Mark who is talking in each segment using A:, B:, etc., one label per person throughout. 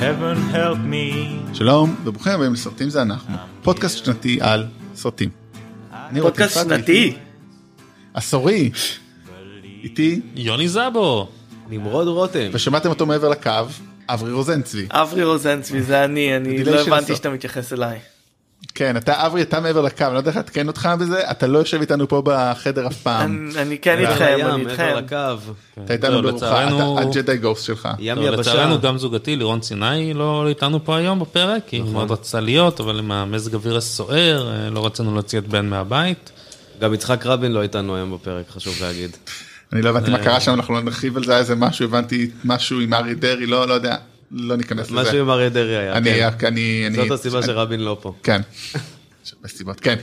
A: heaven help me.
B: שלום וברוכים הבאים לסרטים זה אנחנו, פודקאסט שנתי על סרטים. רותם
C: פודקאסט שנתי.
B: עשורי. איתי,
D: יוני זבו.
E: נמרוד רותם.
B: ושמעתם אותו מעבר לקו, אברי רוזנצבי.
C: אברי רוזנצבי זה אני, אני לא הבנתי. שאתה מתייחס אליי.
B: כן, אתה אברי, אתה מעבר לקו, אני לא יודע איך לעדכן אותך בזה, אתה לא יושב איתנו פה בחדר אף פעם.
C: אני- אני כן איתכם, אני איתכם.
B: אתה איתנו
D: לא,
B: ברוחה, הג'די גוסט שלך.
E: ים
D: לא,
E: יבשה.
D: לצערנו גם זוגתי לירון סיני לא איתנו פה היום בפרק, היא מאוד רצתה להיות, אבל עם המזג אוויר הסוער, אה, לא רצינו להוציא את בן מהבית.
E: גם יצחק רבין לא איתנו היום בפרק, חשוב להגיד.
B: אני לא הבנתי מה קרה שם, אנחנו לא נרחיב על זה, איזה משהו, הבנתי משהו עם אריה דרעי, לא, לא יודע, לא ניכנס לזה.
E: משהו עם אריה דרעי היה.
B: אני,
E: כן.
B: אני, אני,
E: זאת הסיבה שרבין לא פה.
B: כן. יש הרבה סיבות, כן.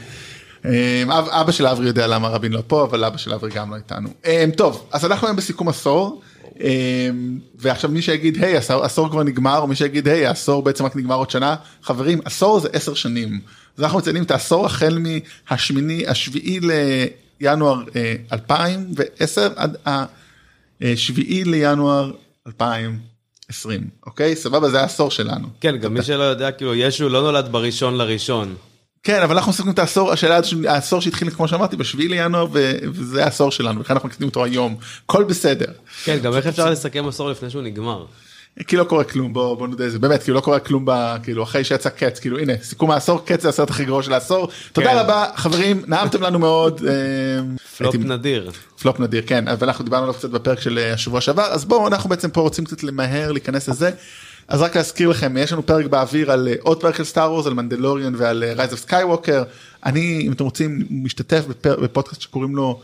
B: אמ, אב- אבא של אברי יודע למה רבין לא פה, אבל אבא של אברי גם לא איתנו. אמ, טוב, אז אנחנו היום בסיכום עשור, אמ, ועכשיו מי שיגיד, היי, עשור- כבר נגמר, או מי שיגיד, היי, העשור בעצם רק נגמר עוד שנה, חברים, עשור זה עשר שנים. אז אנחנו מציינים את העשור החל מהשמיני, השביעי לינואר אה, 2010 עד השביעי לינואר 2020, אוקיי? סבבה, זה העשור שלנו.
E: כן, גם מי שלא יודע, כאילו, ישו לא נולד בראשון לראשון.
B: כן אבל אנחנו מסתכלים את העשור השאלה העשור שהתחיל כמו שאמרתי בשביעי לינואר וזה העשור שלנו לכן אנחנו מקליטים אותו היום הכל בסדר
E: כן, גם איך אפשר לסכם עשור לפני שהוא נגמר?
B: כי לא קורה כלום בוא בוא נודה זה באמת כאילו לא קורה כלום ב, כאילו אחרי שיצא קץ כאילו הנה סיכום העשור קץ זה הסרט הכי גרוע של העשור תודה
E: כן.
B: רבה חברים נעמתם לנו מאוד אה,
E: פלופ
B: הייתי-
E: נדיר.
B: פלופ נדיר כן אבל אנחנו דיברנו עליו קצת בפרק של אה, השבוע שעבר אז בואו אנחנו בעצם פה רוצים קצת למהר להיכנס לזה. אז רק להזכיר לכם יש לנו פרק באוויר על אה, עוד פרק של Star Wars על Mandalorian ועל Rise of Skywalker אני אם אתם רוצים משתתף בפר, בפודקאסט שקוראים לו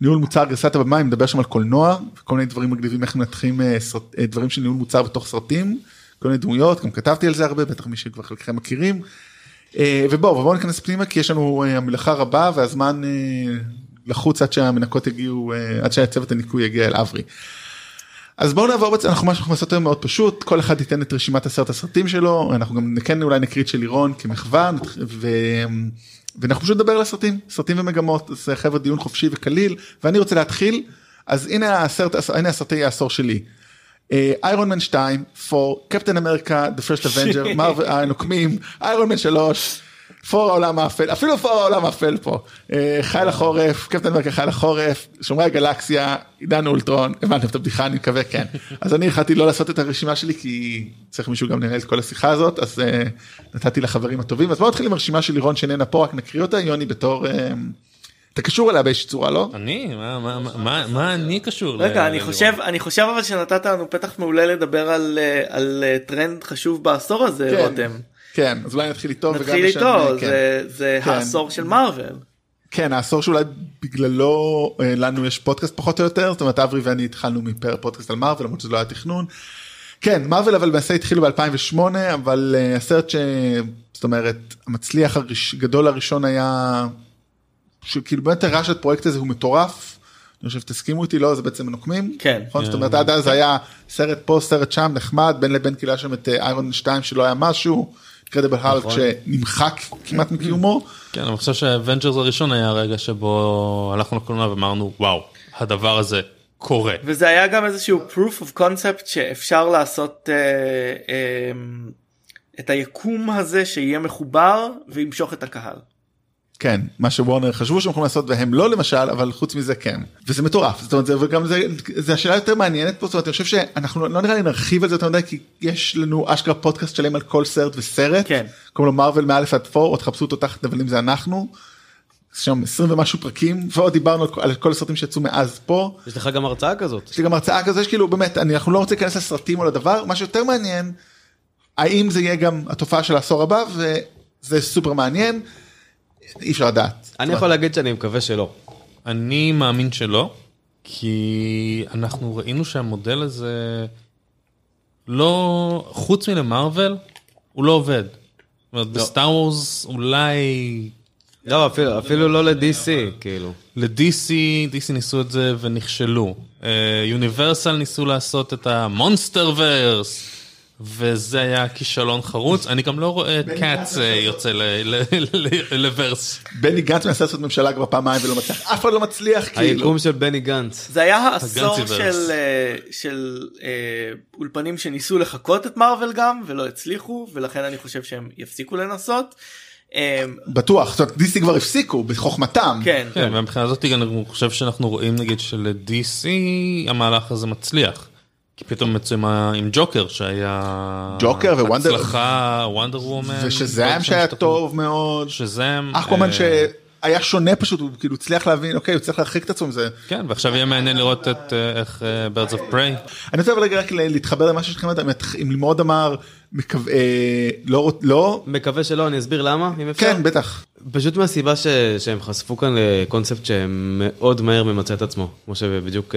B: ניהול מוצר גרסת הבמה אני מדבר שם על קולנוע וכל מיני דברים מגניבים איך מנתחים אה, אה, דברים של ניהול מוצר בתוך סרטים כל מיני דמויות גם כתבתי על זה הרבה בטח מי שכבר חלקכם מכירים. אה, ובואו בואו ניכנס פנימה כי יש לנו המלאכה רבה והזמן לחוץ עד שהמנקות יגיעו עד שהצוות הניקוי יגיע אל אברי. אז בואו נעבור בעצם אנחנו מה שאנחנו נעשות היום מאוד פשוט כל אחד ייתן את רשימת עשרת הסרטים שלו אנחנו גם כן אולי נקריא את של לירון כמחווה ו... ואנחנו פשוט נדבר על הסרטים סרטים ומגמות זה חבר'ה דיון חופשי וקליל ואני רוצה להתחיל אז הנה הסרט הנה הסרטי העשור שלי. איירון מן 2, 4, קפטן אמריקה, The First Avenger, מרוויל, הנוקמים, איירון מן 3, פור העולם האפל, אפילו פור העולם האפל פה, אה, חיל החורף, קפטן אמריקה חיל החורף, שומרי הגלקסיה, עידן אולטרון, הבנתם את הבדיחה אני מקווה כן. אז אני החלטתי לא לעשות את הרשימה שלי כי צריך מישהו גם לנהל את כל השיחה הזאת אז אה, נתתי לחברים הטובים אז בואו נתחיל עם הרשימה של לירון שאיננה פה רק נקריא אותה יוני בתור. אה, אתה קשור אליה באיזושהי צורה לא?
D: אני? מה- מה- מה- מה מה אני קשור?
C: רגע, אני? חושב, אני חושב אבל שנתת לנו פתח מעולה לדבר על, על טרנד חשוב בעשור הזה,
B: כן.
C: רותם.
B: כן אז אולי נתחיל איתו
C: נתחיל איתו,
B: אה, כן.
C: זה- זה
B: כן.
C: העשור של מארוול.
B: כן העשור שאולי בגללו אה, לנו יש פודקאסט פחות או יותר זאת אומרת אברי ואני התחלנו מפר פודקאסט על מארוול למרות שזה לא היה תכנון. כן מארוול אבל למעשה התחילו ב2008 אבל אה, הסרט ש... זאת אומרת המצליח הראש... גדול הראשון היה שכאילו באמת הראה שהפרויקט הזה הוא מטורף. אני חושב תסכימו איתי לא זה בעצם נוקמים
C: כן.
B: נכון? זאת אומרת עד אז היה סרט פה סרט שם נחמד בין לבין כאילו היה שם את איירון 2 שלא היה משהו. קרדיבל האלק שנמחק כמעט מקיומו.
D: כן, אני חושב שה Avengers הראשון היה הרגע שבו הלכנו לקולנוע ואמרנו וואו, הדבר הזה קורה.
C: וזה היה גם איזשהו proof of concept שאפשר לעשות אה, אה, את היקום הזה שיהיה מחובר וימשוך את הקהל.
B: כן מה שוורנר חשבו שהם יכולים לעשות והם לא למשל אבל חוץ מזה כן וזה מטורף זאת אומרת זה וגם זה זה השאלה יותר מעניינת פה זאת אומרת אני חושב שאנחנו לא נראה לי נרחיב על זה יותר מדי כי יש לנו אשכרה פודקאסט שלם על כל סרט וסרט
C: כן.
B: קוראים לו מרוויל מאלף עד פור עוד תחפשו אותו תחת נבלים זה אנחנו. שם 20 ומשהו פרקים ועוד דיברנו על כל- על כל הסרטים שיצאו מאז פה
E: יש לך גם הרצאה כזאת.
B: יש לי גם הרצאה כזו יש כאילו באמת אני אנחנו לא רוצים להיכנס לסרטים או לדבר מה שיותר מעניין האם זה יהיה גם התופעה של העשור הבא וזה סופר מעניין. אי אפשר לדעת.
E: אני יכול להגיד שאני מקווה שלא.
D: אני מאמין שלא, כי אנחנו ראינו שהמודל הזה לא, חוץ מלמרוויל, הוא לא עובד. זאת אומרת, ב Star Wars אולי
E: לא, אפילו- אפילו לא ל-DC, כאילו.
D: ל-DC, DC ניסו את זה ונכשלו. יוניברסל ניסו לעשות את ה Monster Verse, וזה היה כישלון חרוץ, אני גם לא רואה את Cats אה, יוצא ל- ל- ל- ל verse.
B: בני גנץ מנסה לעשות ממשלה כבר פעמיים ולא מצליח, אף אחד לא מצליח כאילו.
E: היקום של בני גנץ.
C: זה היה העשור. של, אה, של אה, אולפנים שניסו לחקות את מארוול גם ולא הצליחו ולכן אני חושב שהם יפסיקו לנסות. אה,
B: בטוח, זאת אומרת דיסי כבר הפסיקו בחוכמתם.
C: כן,
D: כן, ומבחינה הזאת אני חושב שאנחנו רואים נגיד של-DC המהלך הזה מצליח. כי פתאום יצאו עם ג'וקר שהיה...
B: ג'וקר ווונדר-
D: הצלחה, וונדר וומן.
B: ושזאם שהיה טוב מאוד.
D: שזאם.
B: אחקומן
D: אה,
B: שהיה שונה פשוט, הוא כאילו הצליח להבין, אוקיי, הוא צריך להרחיק את עצמו מזה.
D: כן, ועכשיו יהיה מעניין לראות את אה, איך אה, Birds of Prey.
B: אני רוצה אבל רגע רק להתחבר למה שלכם, אם לימוד אמר, מקו- אה, לא, לא,
E: מקווה שלא, אני אסביר למה, אם אפשר.
B: כן, בטח.
E: פשוט מהסיבה ש... שהם חשפו כאן לקונספט שמאוד מהר ממצה את עצמו, כמו שבדיוק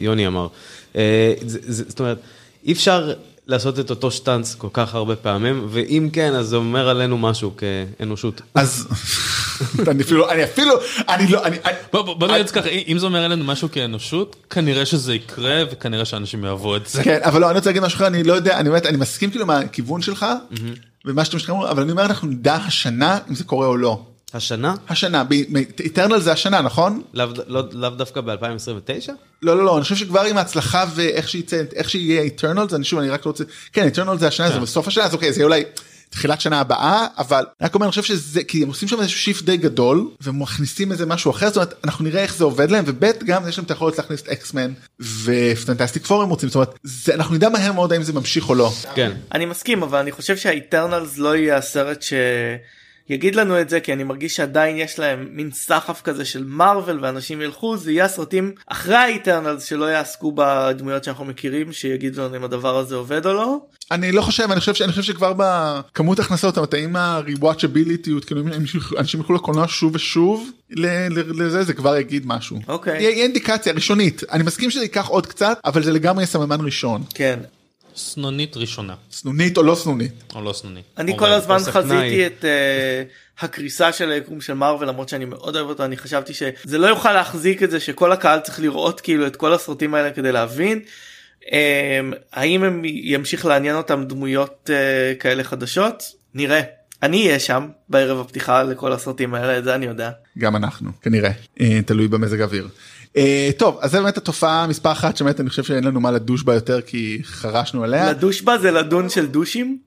E: יוני אמר. זה, זה, זאת אומרת, אי אפשר לעשות את אותו שטאנץ כל כך הרבה פעמים, ואם כן, אז זה אומר עלינו משהו כאנושות.
B: אז אני אפילו, אני אפילו, אני לא, אני,
D: בוא בוא- בוא נגיד את זה ככה, אם זה אומר עלינו משהו כאנושות, כנראה שזה יקרה וכנראה שאנשים יאהבו את זה.
B: כן, אבל לא, אני רוצה להגיד משהו אחר, אני לא יודע, אני באמת, אני מסכים כאילו מהכיוון שלך, ומה שאתם אומרים, אבל אני אומר, אנחנו נדע השנה אם זה קורה או לא.
E: השנה?
B: השנה, איטרנל זה השנה, נכון?
E: לאו לא, לאו דווקא ב-2029?
B: לא, לא, לא, אני חושב שכבר עם ההצלחה ואיך שיצא, איך שיהיה איטרנל, אני שוב, אני רק רוצה, כן, איטרנל זה השנה, זה בסוף השנה, אז אוקיי, זה אולי תחילת שנה הבאה, אבל אני רק אומר, אני חושב שזה, כי הם עושים שם איזשהו shift די גדול, ומכניסים איזה משהו אחר, זאת אומרת, אנחנו נראה איך זה עובד להם, וב' גם יש להם את היכולת להכניס את X-Men ו Fantastic Four הם רוצים, זאת אומרת, זה, אנחנו נדע מהר מאוד האם זה ממשיך או לא.
E: כן.
C: אני מסכים אבל אני חושב שה Eternals לא יהיה הסרט שיגיד לנו את זה כי אני מרגיש שעדיין יש להם מין סחף כזה של מארוול ואנשים ילכו זה יהיה הסרטים אחרי ה Eternals שלא יעסקו בדמויות שאנחנו מכירים שיגידו לנו אם הדבר הזה עובד או לא.
B: אני לא חושב, אני חושב, ש- אני חושב שכבר בכמות הכנסות, אומרת, האם ה-rewatchability, כאילו, אנשים- ילכו לקולנוע שוב ושוב, ל- ל- לזה זה כבר יגיד משהו.
C: אוקיי.
B: יהיה יהיה אינדיקציה ראשונית, אני מסכים שזה ייקח עוד קצת, אבל זה לגמרי סממן ראשון.
C: כן.
D: סנונית ראשונה,
B: סנונית או לא סנונית.
D: או לא סנונית.
C: אני כל. הזמן חזיתי. את uh, הקריסה של היקום של מארוול למרות שאני מאוד אוהב אותו אני חשבתי שזה לא יוכל להחזיק את זה שכל הקהל צריך לראות כאילו את כל הסרטים האלה כדי להבין. Um, האם הם ימשיך לעניין אותם דמויות uh, כאלה חדשות נראה אני אהיה שם בערב הפתיחה לכל הסרטים האלה את זה אני יודע.
B: גם אנחנו, כנראה, אה, תלוי במזג האוויר. אה, טוב, אז זה באמת התופעה מספר אחת שבאמת אני חושב שאין לנו מה לדוש בה יותר כי חרשנו עליה.
C: לדוש בה זה לדון של דושים.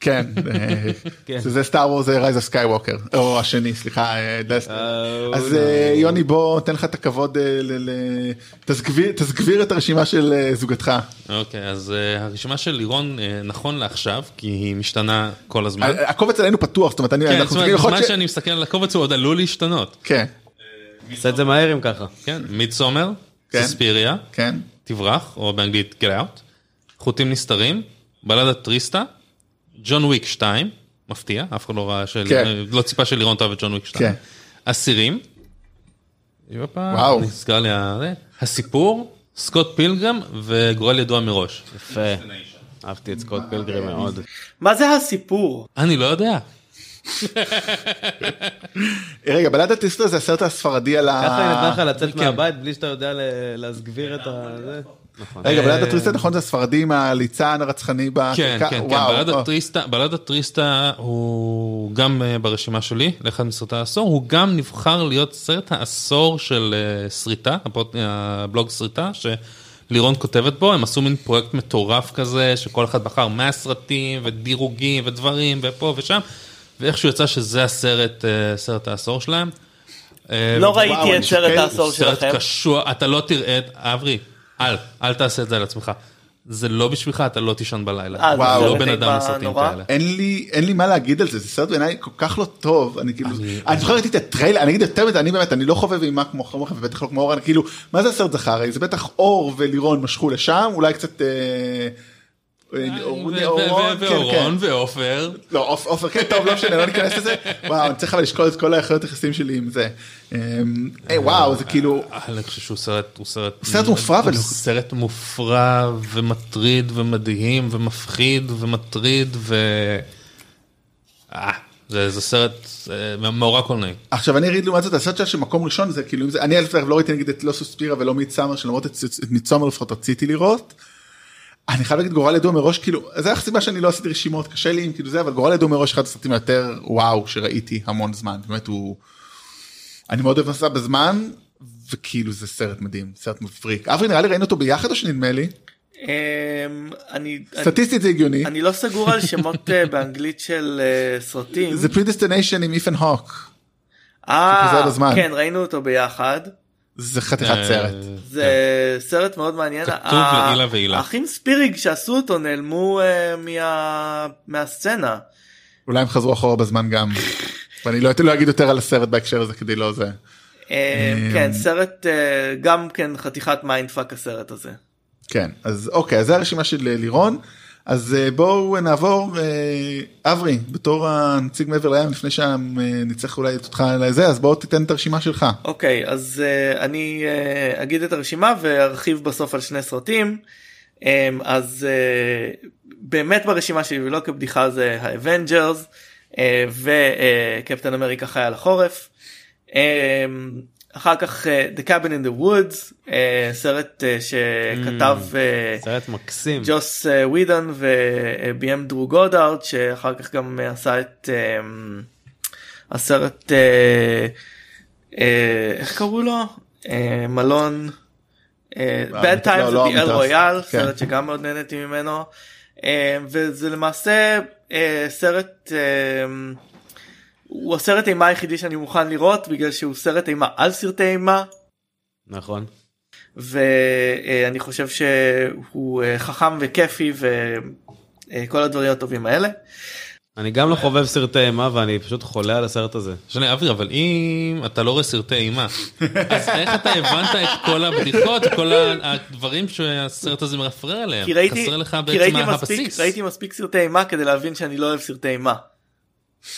B: כן, אה,
E: כן.
B: שזה Star Wars Rise of Skywalker, או השני, סליחה, אה, אז יוני בוא תן לך את הכבוד, תסגביר- את הרשימה של זוגתך.
D: אוקיי, אז הרשימה של לירון נכון לעכשיו, כי היא משתנה כל הזמן.
B: הקובץ עלינו פתוח, זאת אומרת, אני,
D: כן,
B: אנחנו
D: זאת אומרת,
B: צריכים יכול
D: בזמן
B: להיות.
D: שאני מסתכל על הקובץ הוא עוד עלול להשתנות.
B: כן,
E: עשה את זה מהר אם ככה.
D: כן, מידסומר,
B: כן.
D: סספיריה,
B: כן,
D: תברח, או באנגלית get out, חוטים נסתרים, בלדת טריסטה, ג'ון וויק 2, מפתיע, אף אחד לא ראה של...
B: כן.
D: לא ציפה שלירון תאהב את John Wick 2.
B: כן.
D: אסירים,
B: וואו.
D: נסגר לי ה... הסיפור, סקוט פילגרם וגורל ידוע מראש.
E: יפה. אהבתי את סקוט פילגרים מאוד.
C: מה זה הסיפור?
D: אני לא יודע.
B: רגע, בלדת טריסטה זה הסרט הספרדי על ה...
E: ככה היא נתנה לך לצאת. מהבית בלי שאתה יודע להסגביר את ה... זה. נכון.
B: רגע,
D: אה,
B: בלדת טריסטה נכון זה הספרדי עם הליצן הרצחני ב...
D: כן, כן, כן,
B: וואו,
D: בלדת
B: או.
D: טריסטה, בלדת טריסטה הוא גם אה, ברשימה שלי, לאחד מסרטי העשור, הוא גם נבחר להיות סרט העשור של אה, שריטה, הפוד- הבלוג שריטה, שלירון כותבת בו, הם עשו מין פרויקט מטורף כזה, שכל אחד בחר 100 סרטים ודירוגים ודברים ופה ושם, ואיכשהו יצא שזה הסרט, אה, סרט העשור שלהם. אה,
C: לא ראיתי את סרט העשור
D: סרט
C: שלכם.
D: קשוח, אתה לא תראה, את- אברי, אל, אל תעשה את זה על עצמך. זה לא בשבילך, אתה לא תישן בלילה.
C: אה, זה
B: וואו.
D: לא
C: סרט
D: בן אדם לסרטים? כאלה.
B: אין לי אין לי מה להגיד על זה זה סרט בעיניי כל כך לא טוב אני כאילו אני זוכר ראיתי את הטריילר אני אגיד יותר מזה אני באמת אני לא חובב אימה כמו חמוך ובטח לא כמו אורן כאילו מה זה הסרט זכר הרי זה בטח אור ולירון משכו לשם אולי קצת. אה,
D: ואורון ועופר.
B: לא עופ- עופר כן טוב לא משנה לא ניכנס לזה וואו אני צריך אבל לשקול את כל היכולות יחסים שלי עם זה. אה, אה, וואו זה כאילו
D: אני חושב שהוא סרט, הוא סרט,
B: סרט מופרע, אבל
D: הוא סרט מופרע ומטריד ומדהים ומפחיד ומטריד ו... אה, זה, זה סרט אה, מאורע קולנועי.
B: עכשיו אני אגיד לעומת זאת הסרט שלה שמקום ראשון זה כאילו אם זה אני אלף לא ראיתי נגיד את לא סוספירה ולא מיד סאמר שלמרות את סאמר לפחות רציתי לראות. אני חייב להגיד גורל ידוע מראש כאילו זה הסיבה שאני לא עשיתי רשימות קשה לי עם כאילו זה אבל גורל ידוע מראש אחד הסרטים היותר וואו שראיתי המון זמן באמת הוא. אני מאוד אוהב נוסע בזמן וכאילו זה סרט מדהים סרט מבריק אברי נראה לי ראינו אותו ביחד או שנדמה לי
C: אמ, אני
B: סטטיסטית זה הגיוני
C: אני לא סגור על שמות אה, באנגלית של אה, סרטים.
B: זה Predestination עם איפן הוק
C: אה. כן ראינו אותו ביחד.
B: זה חתיכת
D: אה,
B: סרט.
C: זה סרט מאוד מעניין.
D: כתוב לעילא ולעילא.
C: האחים ספיריג שעשו אותו נעלמו אה, מה- מהסצנה.
B: אולי הם חזרו אחורה בזמן גם. ואני לא לא אגיד יותר על הסרט בהקשר הזה כדי לא זה.
C: אה, כן סרט גם כן חתיכת mind fuck הסרט הזה.
B: כן אז אוקיי אז זה הרשימה של לירון. אז אה, בואו נעבור אה, אברי בתור הנציג מעבר לים לפני שנצטרך אולי אותך לזה אז בוא תיתן את הרשימה שלך.
C: אוקיי אז uh, אני uh, אגיד את הרשימה וארחיב בסוף על שני סרטים. Um, אז uh, באמת ברשימה שלי ולא כבדיחה זה ה Avengers uh, וקפטן אמריקה חייל החורף. Um, אחר כך uh, The Cabin in the Woods uh, סרט uh, שכתב uh,
E: סרט מקסים.
C: ג'וס אה, ווידון וביים דרו גודארד שאחר כך גם אה, עשה את אה, הסרט אה, אה, איך קראו לו אה, מלון אה, Bad
B: לא,
C: Times
B: לא
C: at the. Royale
B: כן.
C: סרט שגם מאוד נהניתי ממנו אה, וזה למעשה אה, סרט אה, הוא הסרט אימה היחידי שאני מוכן לראות בגלל שהוא סרט אימה על סרטי אימה.
E: נכון.
C: ואני חושב שהוא אה, חכם וכיפי וכל הדברים הטובים האלה.
E: אני גם לא חובב סרטי אימה ואני פשוט חולה על הסרט הזה.
D: שני אברי אבל אם אתה לא רואה סרטי אימה אז איך אתה הבנת את כל הבדיחות כל הדברים שהסרט הזה מרפרר עליהם
C: כי ראיתי, כי ראיתי מספיק. ראיתי מספיק סרטי אימה כדי להבין שאני לא אוהב סרטי אימה.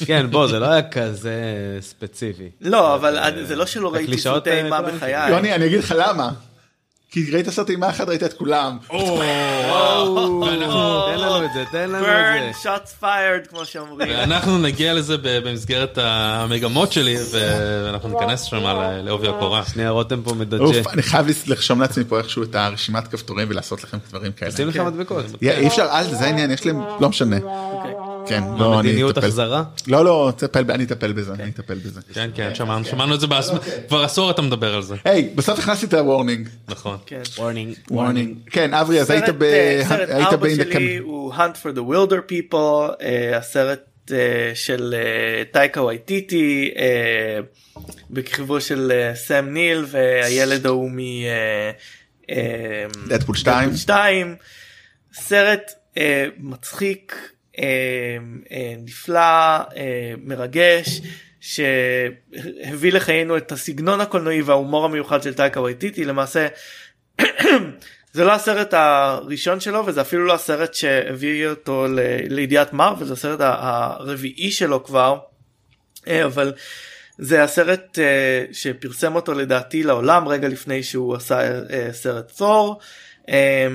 E: כן בוא זה לא היה כזה ספציפי.
C: לא אבל זה לא שלא ראיתי סרטי אימה בחיי.
B: יוני אני אגיד לך למה. כי ראית סרט אימה אחד ראית את כולם.
E: תן לנו את זה תן לנו
C: burn
E: את זה.
C: shots fired כמו שאומרים.
D: ואנחנו נגיע לזה ב- במסגרת המגמות שלי ואנחנו ניכנס שם ל- לעובי הקורה.
E: שנייה רותם פה מדג'ה.
B: אוף, אני חייב לרשום לעצמי פה איכשהו את הרשימת כפתורים ולעשות לכם דברים כאלה.
E: שים לך מדבקות.
B: יא, אי אפשר אל זה העניין יש להם לא משנה. כן לא אני
E: מדיניות
B: אטפל.
E: החזרה.
B: לא לא תטפל ב- אני אטפל בזה אני אטפל בזה.
D: כן כן שמענו שמענו את זה בעצמ- כבר עשור אתה מדבר על זה
B: היי בסוף הכנסתי את הוורנינג.
D: נכון.
C: כן.
E: וורנינג.
B: וורנינג. כן אברי אז היית ב...
C: אה, סרט ארבע שלי הוא Hunt for the Wilder People אה, הסרט אה, של טייקה וייטיטי בכיכובו של סם ניל והילד ההוא מ...
B: דדפול 2.
C: 2 סרט מצחיק נפלא מרגש שהביא לחיינו את הסגנון הקולנועי וההומור המיוחד של טייקה וייטיטי למעשה זה לא הסרט הראשון שלו וזה אפילו לא הסרט שהביא אותו לידיעת מרוויל זה הסרט הרביעי שלו כבר. אה, אבל זה הסרט אה, שפרסם אותו לדעתי לעולם רגע לפני שהוא עשה אה, סרט אה,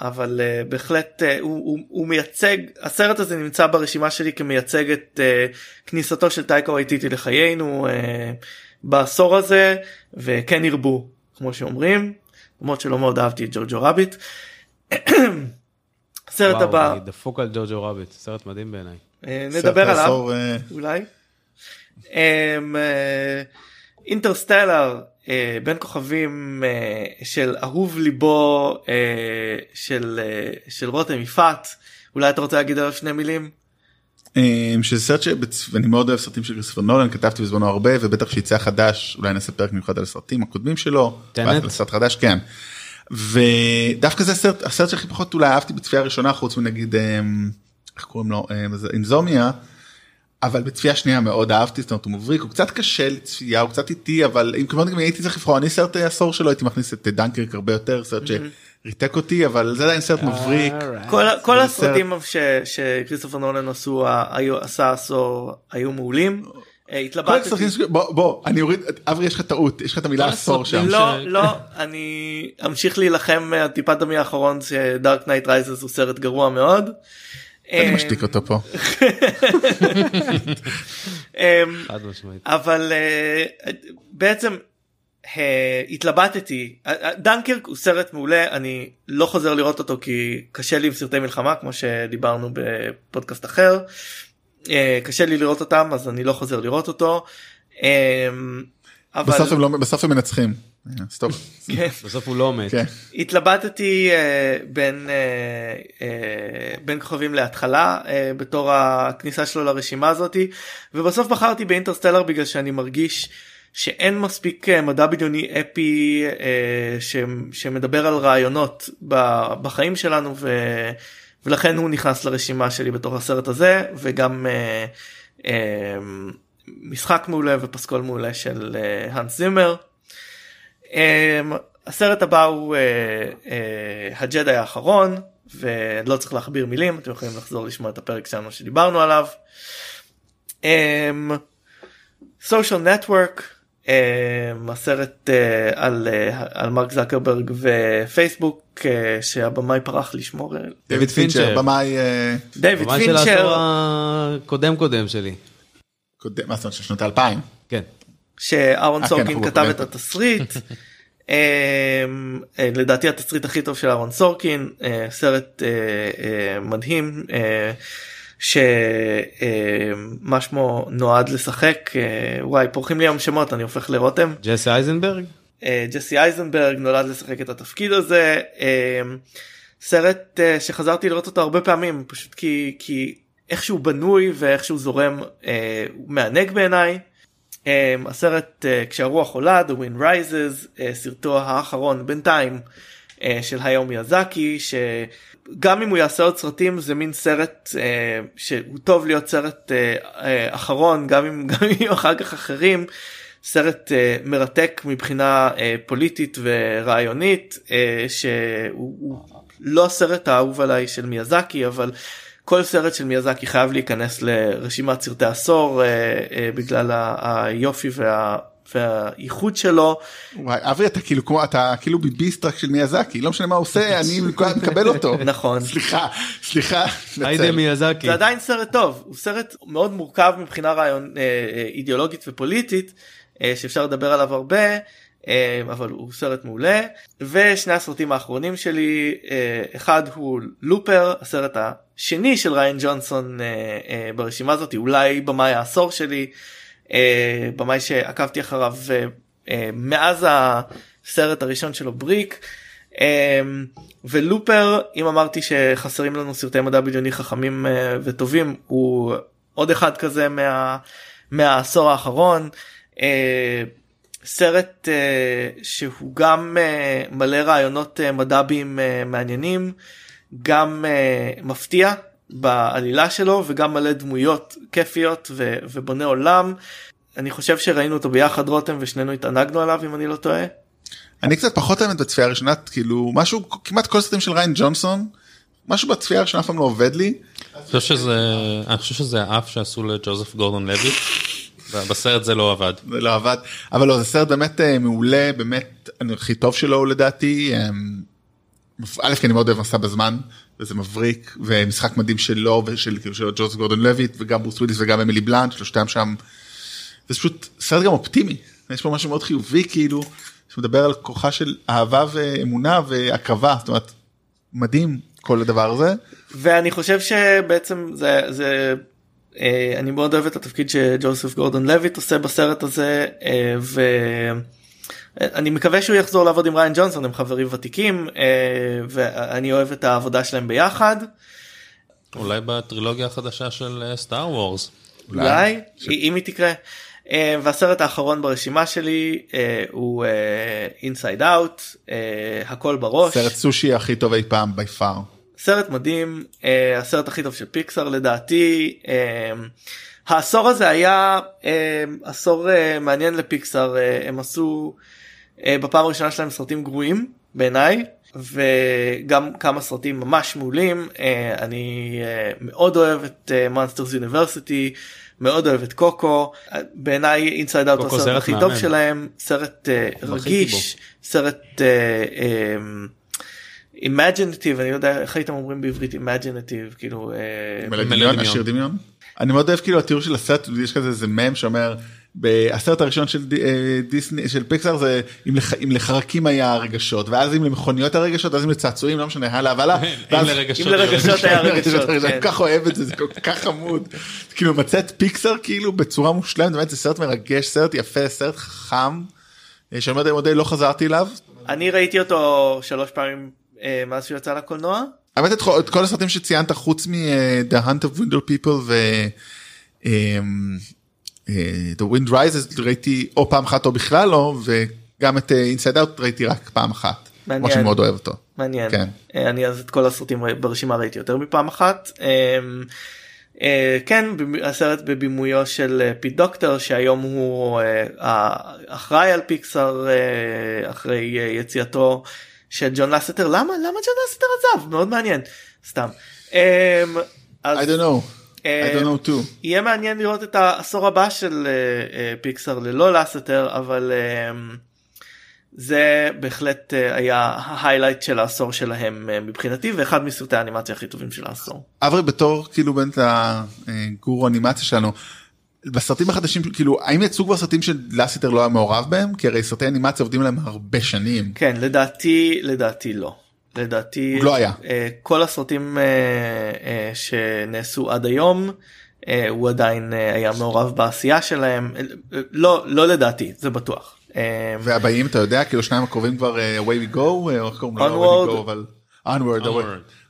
C: אבל בהחלט הוא, הוא, הוא מייצג הסרט הזה נמצא ברשימה שלי כמייצג את כניסתו של טייקה וייטיטי לחיינו בעשור הזה וכן ירבו כמו שאומרים למרות שלא מאוד אהבתי את ג'וג'ו רביט. סרט
E: וואו,
C: הבא
E: אני דפוק על ג'וג'ו רביט סרט מדהים בעיניי.
C: אה, נדבר עליו
B: אה,
C: אולי. אמ, אה, אינטרסטלר בין כוכבים של אהוב ליבו של של רותם יפעת אולי אתה רוצה להגיד עליו שני מילים.
B: אה, שזה סרט שאני מאוד אוהב סרטים של כריסטופר נולן כתבתי בזמנו הרבה ובטח שיצא חדש אולי נעשה פרק מיוחד על הסרטים הקודמים שלו. סרט חדש כן. ודווקא זה הסרט הסרט שהכי פחות אולי אהבתי בצפייה הראשונה חוץ מנגיד אה, איך קוראים לו זה אינזומיה. אבל בצפייה שנייה מאוד אהבתי זאת אומרת הוא מבריק הוא קצת קשה לצפייה הוא קצת איטי אבל אם כמובן גם הייתי צריך לבחור אני סרט עשור שלו הייתי מכניס את דנקרק הרבה יותר סרט שריתק אותי אבל זה עדיין סרט מבריק.
C: כל הסרטים ש- שכריסטופר נולן עשו עשה עשור היו מעולים. אה,
B: כל
C: התלבטתי.
B: בוא בוא אני אוריד אברי יש לך טעות יש לך את המילה עשור שם.
C: לא לא אני אמשיך להילחם עד טיפת דמי האחרון ש Dark Knight Rises הוא סרט גרוע מאוד.
B: אני
C: אה,
B: משתיק אותו פה.
C: אמ. אבל אה, בעצם אה, התלבטתי אה, דנקרק הוא סרט מעולה אני לא חוזר לראות אותו כי קשה לי עם סרטי מלחמה כמו שדיברנו בפודקאסט אחר קשה לי לראות אותם אז אני לא חוזר לראות אותו. אבל
B: בסוף הם לא בסוף הם מנצחים. stop.
C: כן.
E: בסוף הוא לא מת.
B: כן.
C: התלבטתי אה, בין אה, אה, בין כוכבים להתחלה אה, בתור הכניסה שלו לרשימה הזאתי ובסוף בחרתי ב Interstellar בגלל שאני מרגיש שאין מספיק מדע בדיוני אפי אה, ש, שמדבר על רעיונות ב- בחיים שלנו ו, ולכן הוא נכנס לרשימה שלי בתור הסרט הזה וגם אה, אה, משחק מעולה ופסקול מעולה של אה, האנס זימר. Um, הסרט הבא הוא uh, uh, הג'די האחרון ולא צריך להכביר מילים אתם יכולים לחזור לשמוע את הפרק שלנו שדיברנו עליו. Um, social network um, הסרט על, על מרק זקרברג ופייסבוק שהבמאי פרח לשמור על
E: דויד פינצ'ר.
B: במאי אה,
C: דיוויד
E: ממש של העשור
C: פינצ'ר
E: הקודם קודם שלי.
B: קודם מה זאת אומרת של שנות האלפיים.
E: כן.
C: שאהרון
B: אה, כן,
C: סורקין כתב. את התסריט. אמ, אה, לדעתי התסריט הכי טוב של אהרון סורקין אה, סרט מדהים שמה שמו נועד לשחק וואי פורחים לי היום שמות אני הופך לרותם
E: ג'סי אייזנברג?
C: ג'סי אייזנברג נולד לשחק את התפקיד הזה אה, סרט שחזרתי לראות אותו הרבה פעמים פשוט כי כי איך שהוא בנוי ואיך שהוא זורם אה, מענג בעיניי. אה, הסרט אה, כשהרוח עולה The Wind Rises אה, סרטו האחרון בינתיים אה, של היאו מיאזקי שגם אם הוא יעשה עוד סרטים זה מין סרט אה, שהוא טוב להיות סרט אה, אה, אחרון גם אם גם אם אחר כך אחרים. סרט אה, מרתק מבחינה אה, פוליטית ורעיונית אה, שהוא הוא לא הסרט האהוב עליי של מיאזקי אבל כל סרט של מיאזקי חייב להיכנס לרשימת סרטי עשור אה, אה, בגלל ה- היופי וה, והייחוד שלו.
B: וואי אברי אתה כאילו כמו אתה כאילו ביביסט רק של מיאזקי לא משנה מה הוא עושה אני מקבל אותו.
C: נכון.
B: סליחה סליחה.
E: היידה. מיאזקי.
C: זה עדיין סרט טוב הוא סרט מאוד מורכב מבחינה רעיון אה, אה, אידיאולוגית ופוליטית אה, שאפשר לדבר עליו הרבה אה, אבל הוא סרט מעולה ושני הסרטים האחרונים שלי אה, אחד הוא לופר הסרט השני של ריין ג'ונסון אה, אה, ברשימה הזאת אולי במאי העשור שלי אה, במאי שעקבתי אחריו אה, אה, מאז הסרט הראשון שלו בריק. אמ, ולופר אם אמרתי שחסרים לנו סרטי מדע בדיוני חכמים אה, וטובים הוא עוד אחד כזה מה, מהעשור האחרון. אה, סרט אה, שהוא גם אה, מלא רעיונות אה, מד"ביים אה, מעניינים גם אה, מפתיע בעלילה שלו וגם מלא דמויות כיפיות ו- ובונה עולם. אני חושב שראינו אותו ביחד רותם ושנינו התענגנו עליו אם אני לא טועה.
B: אני קצת פחות האמת בצפייה הראשונה כאילו משהו כמעט כל הסרטים של ריין ג'ונסון משהו בצפייה הראשונה אף פעם לא עובד לי.
D: אני חושב שזה, אני חושב שזה האף שעשו לג'וזף גורדון לויט. בסרט זה לא עבד.
B: זה לא עבד אבל לא זה סרט באמת אה, מעולה באמת הכי טוב שלו לדעתי. א' כי אני מאוד אוהב מסע בזמן וזה מבריק ומשחק מדהים שלו ושל כאילו של ג'וז גורדון לויט וגם ברוס וויליס וגם אמילי בלאנט שלושתם שם. זה פשוט סרט גם אופטימי יש פה משהו מאוד חיובי כאילו שמדבר על כוחה של אהבה ואמונה והקרבה זאת אומרת מדהים כל הדבר הזה.
C: ואני חושב שבעצם זה זה אה, אני מאוד אוהב את התפקיד שג'וסף גורדון לויט עושה בסרט הזה אה, ואני מקווה שהוא יחזור לעבוד עם ריין ג'ונסון הם חברים ותיקים אה, ואני אוהב את העבודה שלהם ביחד
D: אולי בטרילוגיה החדשה של Star Wars.
C: אולי אם היא תקרה. אה, והסרט האחרון ברשימה שלי אה, הוא Inside Out הכל בראש.
B: סרט סושי הכי טוב אי פעם by far.
C: סרט מדהים הסרט הכי טוב של פיקסאר לדעתי העשור הזה היה עשור מעניין לפיקסאר הם עשו בפעם הראשונה שלהם סרטים גרועים בעיניי וגם כמה סרטים ממש מעולים uh, אני uh, מאוד אוהב את Monsters University מאוד אוהב את קוקו בעיניי Inside
E: Out
C: הסרט
E: סרט
C: הכי. טוב שלהם סרט רגיש סרט um, imaginative אני לא יודע איך הייתם אומרים בעברית imaginative כאילו אה,
B: מלא דמיון,
D: דמיון.
B: השיר דמיון. אני מאוד אוהב כאילו התיאור של הסרט יש כזה איזה מם שאומר בסרט הראשון של אה, דיסני של פיקסאר זה אם, לח, אם לחרקים היה רגשות ואז אם למכוניות הרגשות אז אם לצעצועים לא משנה הלאה והלאה.
D: אם לרגשות
C: אם לרגשות היה רגשות,
B: אני
C: כן.
B: כל כך אוהב את זה זה כל כך חמוד כאילו מצא את פיקסאר כאילו בצורה מושלמת באמת זה סרט מרגש סרט יפה סרט חכם. אה, שאני אומר מודה לא חזרתי אליו.
C: אני ראיתי אותו שלוש פעמים אה, מאז שהוא יצא לקולנוע.
B: האמת את כל- את כל הסרטים שציינת חוץ מ-The Hunt of Window People ו... אה, The Wind Rises ראיתי או פעם אחת או בכלל לא וגם את אה, Inside Out ראיתי רק פעם אחת.
C: מעניין.
B: כמו שאני מאוד אוהב אותו.
C: מעניין.
B: כן.
C: אה, אני אז את כל הסרטים ברשימה ראיתי יותר מפעם אחת. כן הסרט בבימויו של פיט דוקטור שהיום הוא האחראי על פיקסאר אחרי יציאתו של ג'ון לסטר למה למה ג'ון לסטר עזב מאוד מעניין סתם. אז,
B: I don't know.
C: אה,
B: I don't know too.
C: יהיה מעניין לראות את העשור הבא של אה, אה, פיקסאר ללא לסטר אבל זה בהחלט היה ההיילייט של העשור שלהם מבחינתי ואחד מסרטי האנימציה הכי טובים של העשור.
B: אברי בתור כאילו באמת הגורו אנימציה שלנו. בסרטים החדשים כאילו האם יצאו כבר סרטים שלאסיטר לא היה מעורב בהם כי הרי סרטי אנימציה עובדים עליהם הרבה שנים.
C: כן לדעתי לדעתי לא. לדעתי
B: לא היה.
C: אה, כל הסרטים אה, אה, שנעשו עד היום הוא עדיין היה מעורב בעשייה שלהם לא לא לדעתי זה בטוח.
B: והבאים אתה יודע כאילו שניים הקרובים כבר away we go או איך קוראים לו?
C: Onward.
B: Away we go, אבל onward
D: Onward.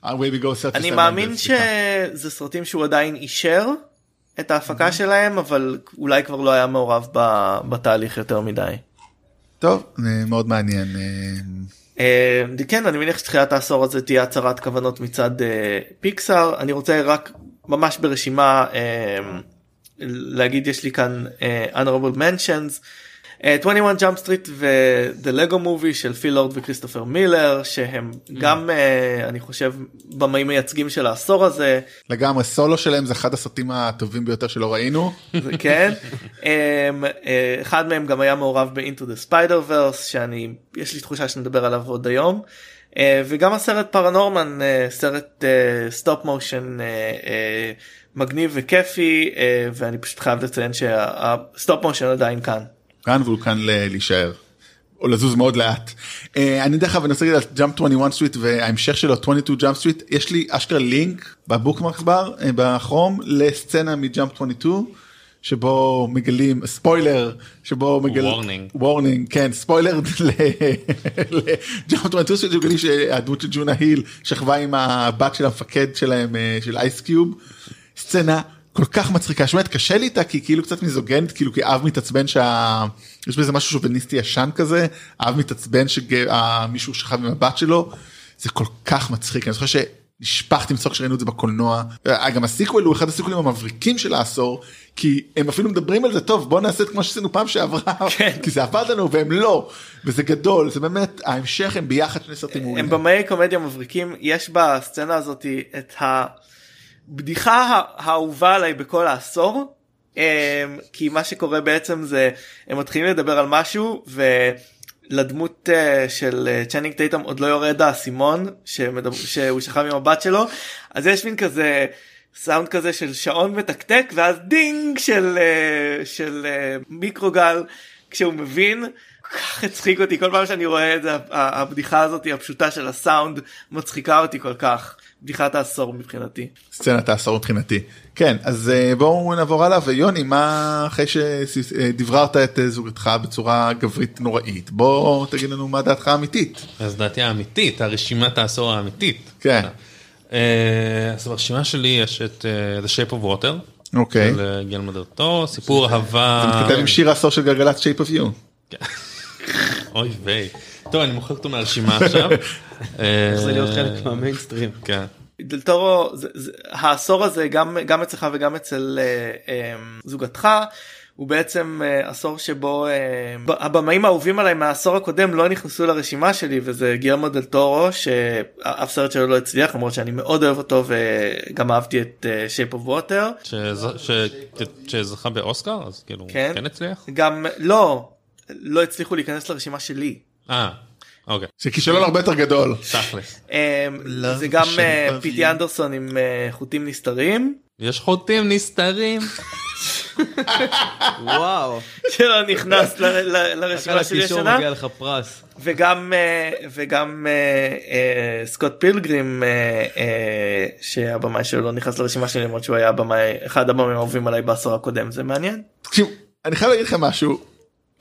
B: away- away we go
C: אני מאמין. שזה סרטים שהוא עדיין אישר את ההפקה שלהם אבל אולי כבר לא היה מעורב ב- בתהליך יותר מדי.
B: טוב מאוד מעניין. אה,
C: כן אני מניח שתחילת העשור הזה תהיה הצהרת כוונות מצד אה, פיקסאר אני רוצה רק ממש ברשימה אה, להגיד יש לי כאן honorable mentions. אה, 21 Jump Street ו-The Lego Movie של פיל לורד וכריסטופר מילר שהם גם אה, אני חושב במאים מייצגים של העשור הזה
B: לגמרי סולו שלהם זה אחד הסרטים הטובים ביותר שלא ראינו.
C: זה כן אמ, אה, אחד מהם גם היה מעורב ב-Into the Spider Verse שאני יש לי תחושה שנדבר עליו עוד היום אה, וגם הסרט ParaNorman אה, סרט stop motion אה, מגניב וכיפי אה, ואני פשוט חייב לציין שה stop motion עדיין כאן.
B: כאן והוא כאן להישאר. או לזוז מאוד לאט. אה, אני דרך אגב רוצה להגיד על Jump 21 Street וההמשך שלו 22 Jump Street יש לי אשכרה לינק ב bookmarks bar אה, בכרום לסצנה מ Jump 22 שבו מגלים ספוילר שבו מגלים
D: Warning.
B: warning כן ספוילר ל Jump 22 Street מגלים שהדמות של ג'ונה היל שכבה עם הבת של המפקד שלהם אה, של אייס קיוב סצנה כל כך מצחיקה. שבאמת קשה לי איתה כי כאילו קצת מיזוגנית כאילו כי אב מתעצבן שה... יש בזה משהו שוביניסטי ישן כזה אב מתעצבן שמישהו שכב עם הבת שלו. זה כל כך מצחיק. אני זוכר שנשפכתי מצחוק שראינו את זה בקולנוע. אה, גם ה sequel הוא אחד הסיקוולים המבריקים של העשור כי הם אפילו מדברים על זה טוב בוא נעשה את כמו שעשינו פעם שעברה.
C: כן.
B: כי זה עבד לנו והם לא. וזה גדול. זה באמת ההמשך הם ביחד שני סרטים.
C: הם במאי קומדיה מבריקים. יש בסצנה הזאת את הבדיחה הא- האהובה עליי בכל העשור אמ, כי מה שקורה בעצם זה הם מתחילים לדבר על משהו ולדמות אה, של אה, צ'אנינג טייטום עוד לא יורד האסימון שמדבר, שהוא שכב עם הבת שלו אז יש מין כזה סאונד כזה של שעון מתקתק ואז דינג של אה, של מיקרוגל כשהוא מבין. כך הצחיק אותי כל פעם שאני רואה את זה הבדיחה הזאת הפשוטה של הסאונד מצחיקה אותי כל כך בדיחת העשור מבחינתי.
B: סצנת העשור מבחינתי. כן אז אה, בואו נעבור הלאה ויוני מה אחרי שדבררת את אה, זוגתך בצורה גברית נוראית בוא תגיד לנו מה דעתך האמיתית.
D: אז דעתי האמיתית, הרשימת העשור האמיתית.
B: כן.
D: אה, אז ברשימה שלי יש את The Shape of Water.
B: אוקיי.
D: של דל טורו, סיפור אהבה.
B: זה מתכתב עם שיר העשור של גלגלצ shape of you.
D: אוי ויי. טוב אני מוחק אותו מהרשימה עכשיו.
E: איך זה להיות חלק מהמיינסטרים.
D: כן.
C: דלתורו העשור הזה גם גם אצלך וגם אצל אה, אה, זוגתך הוא בעצם אה, עשור שבו אה, ב- הבמאים האהובים עליי מהעשור הקודם לא נכנסו לרשימה שלי וזה גילמו דל טורו שאף סרט שלו לא הצליח למרות שאני מאוד אוהב אותו וגם אהבתי את אה, Shape of Water
D: שזכה באוסקר אז כאילו
C: כן.
D: כן הצליח.
C: גם לא לא הצליחו להיכנס לרשימה שלי.
D: אה אוקיי.
B: זה כישלון הרבה יותר גדול.
D: תכלס.
C: אה,
B: Love
C: זה גם אה, פיטי. אנדרסון עם אה, חוטים נסתרים.
D: יש חוטים נסתרים.
E: וואו.
C: שלא נכנס לרשימה של
E: מגיע לך פרס.
C: וגם אה, וגם סקוט פילגרים שהבמאי שלו לא נכנס לרשימה שלי למרות שהוא היה הבמאי אחד הבמאים האהובים עליי בעשור הקודם זה מעניין.
B: תקשיב, אני חייב להגיד לכם משהו.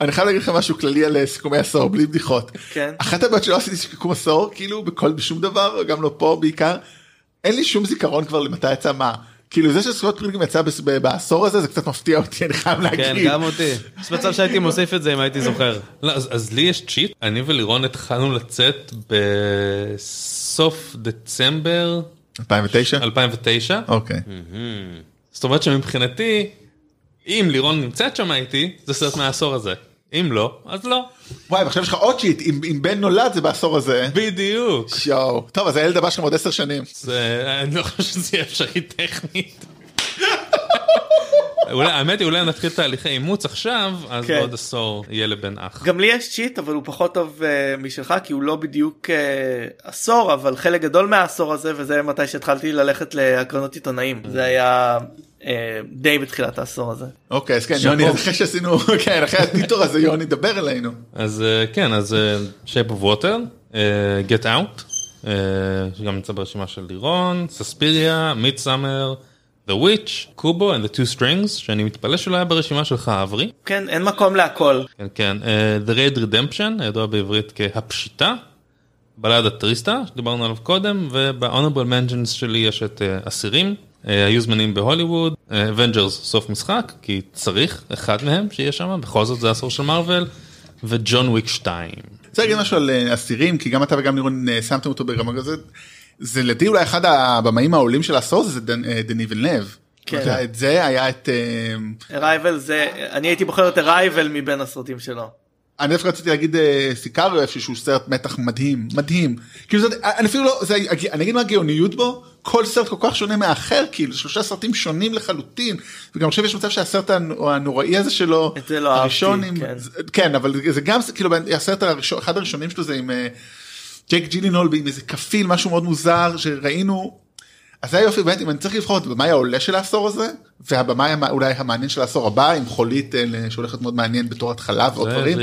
B: אני חייב להגיד לכם משהו כללי על אה, סיכומי עשור בלי בדיחות.
C: כן.
B: אחת הבעיות שלא עשיתי סיכום עשור כאילו בכל בשום דבר גם לא פה בעיקר. אין לי שום זיכרון כבר למתי יצא מה. כאילו זה שסקוט פילגרים יצא בעשור הזה זה קצת מפתיע אותי אני חייב להגיד.
E: כן, גם אותי. יש מצב שהייתי מוסיף את זה אם הייתי זוכר.
D: לא, אז, אז לי יש צ'יט, אני ולירון התחלנו לצאת בסוף דצמבר
B: 2009?
D: 2009,
B: אוקיי.
D: זאת אומרת שמבחינתי, אם לירון נמצאת שם איתי, זה סרט מהעשור הזה. אם לא, אז לא.
B: וואי ועכשיו יש לך עוד שיט אם אם בן נולד זה בעשור הזה.
D: בדיוק.
B: יואו. טוב אז הילד הבא שלכם עוד 10 שנים.
D: זה, אני לא חושב שזה יהיה אפשרי טכנית. האמת היא אולי נתחיל תהליכי אימוץ עכשיו, אז
C: כן.
D: בעוד עשור יהיה לבן אח.
C: גם לי יש צ'יט אבל הוא פחות טוב uh, משלך כי הוא לא בדיוק uh, עשור אבל חלק גדול מהעשור הזה וזה מתי שהתחלתי ללכת להקרנות עיתונאים זה היה uh, די בתחילת העשור הזה.
B: אוקיי אז כן יוני אחרי שעשינו כן אחרי הטיטור הזה יוני דבר אלינו.
D: אז אה, כן, אז אה, Shape of Water, אה, Get Out, אה, שגם נמצא ברשימה של לירון, סספיריה, Midsummer, The Witch, קובו and the Two Strings, שאני מתפלא שלא היה ברשימה שלך אברי.
C: כן אין מקום להכל.
D: כן, כן, אה, The Raid Redemption, הידוע בעברית כהפשיטה, בלד הטריסטה, שדיברנו עליו קודם, וב-Honorable Mentions שלי יש את אה, אסירים, אה, היו זמנים בהוליווד, Avengers סוף משחק, כי צריך אחד מהם שיהיה שם, בכל זאת זה עשור של מארוול, וג'ון וויק 2.
B: רוצה להגיד משהו על אסירים כי גם אתה וגם לירון אה, שמתם אותו ברמה כזאת. זה לדעתי אולי אחד הבמאים העולים של העשור זה אה, דני ולנב.
C: כן.
B: את זה היה את אה,
C: ארייבל זה אני הייתי בוחר את ארייבל מבין הסרטים שלו.
B: אני דווקא רציתי להגיד אה, סיקריו איפשהו סרט מתח מדהים מדהים כאילו זה אני אפילו לא זה אני אגיד מה הגאוניות בו כל סרט כל כך שונה מהאחר כאילו שלושה סרטים שונים לחלוטין וגם עכשיו יש מצב שהסרט הנ- הנוראי הזה שלו
C: את זה לא אהבתי,
B: הראשון עם
C: כן.
B: כן אבל זה גם כאילו הסרט הראשון אחד הראשונים שלו זה עם אה, ג'ייק ג'ילינול עם איזה כפיל משהו מאוד מוזר שראינו. אז זה היופי באמת אם אני צריך לבחור את הבמאי העולה של העשור הזה והבמאי אולי המעניין של העשור הבא עם חולית אה, שהולכת מאוד מעניין בתור התחלה ועוד דברים.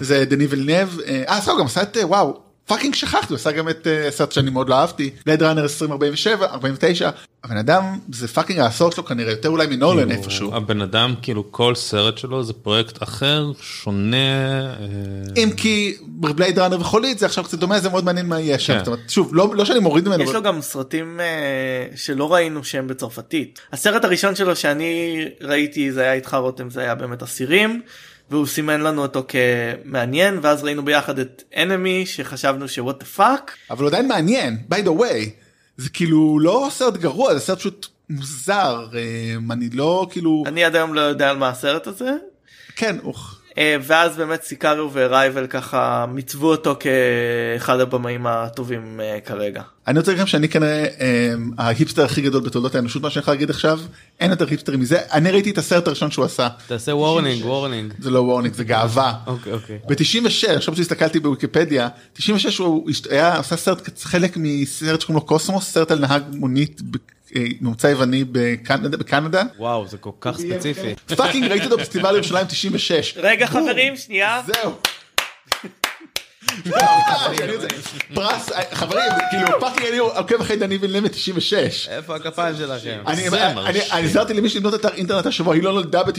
D: זה
B: דני וילנב אה אז הוא גם עשה את אה, וואו fucking שכחתי הוא עשה גם את אה, סרט שאני מאוד לא אהבתי Blade Runner 2047 49 הבן אדם זה fucking העשור שלו כנראה יותר אולי מנולן איפשהו.
D: הבן אדם, כאילו כל סרט שלו זה פרויקט אחר, שונה. אה,
B: אם כי Blade Runner וחולית זה עכשיו קצת דומה זה מאוד מעניין מה יהיה שם.
D: כן.
B: שוב לא לא שאני מוריד ממנו.
C: יש לו גם סרטים אה, שלא ראינו שהם בצרפתית. הסרט הראשון שלו שאני ראיתי זה היה איתך רותם זה היה באמת אסירים והוא סימן לנו אותו כמעניין ואז ראינו ביחד את Enemy שחשבנו ש what the fuck.
B: אבל הוא עדיין מעניין by the way זה כאילו לא סרט גרוע זה סרט פשוט מוזר אה, אני לא כאילו
C: אני עד היום לא יודע על מה הסרט הזה.
B: כן אוח.
C: אה, ואז באמת Sicario ו Arrival ככה מיצבו אותו כאחד הבמאים הטובים אה, כרגע.
B: אני רוצה להגיד לכם שאני כנראה אה, ההיפסטר הכי גדול בתולדות האנושות מה שאני יכול להגיד עכשיו אין יותר היפסטרים מזה אני ראיתי את הסרט הראשון שהוא עשה
E: תעשה warning, warning.
B: זה לא warning זה גאווה.
E: אוקיי, אוקיי.
B: ב-96 עכשיו שהסתכלתי בוויקיפדיה 96 הוא היה עשה סרט חלק מסרט שקוראים לו קוסמוס סרט על נהג מונית ממוצא יווני בקנדה בקנדה.
E: וואו, זה כל כך ספציפי.
B: פאקינג ראיתי אותו בפסטיבל ירושלים 96.
C: רגע חברים שנייה.
B: זהו. פרס חברים כאילו פאקינג אני עוקב אחרי דני וילנם 96.
E: איפה הכפיים שלכם?
B: אני אני-. אני עזרתי למי לבנות אתר אינטרנט השבוע היא לא נולדה ב-96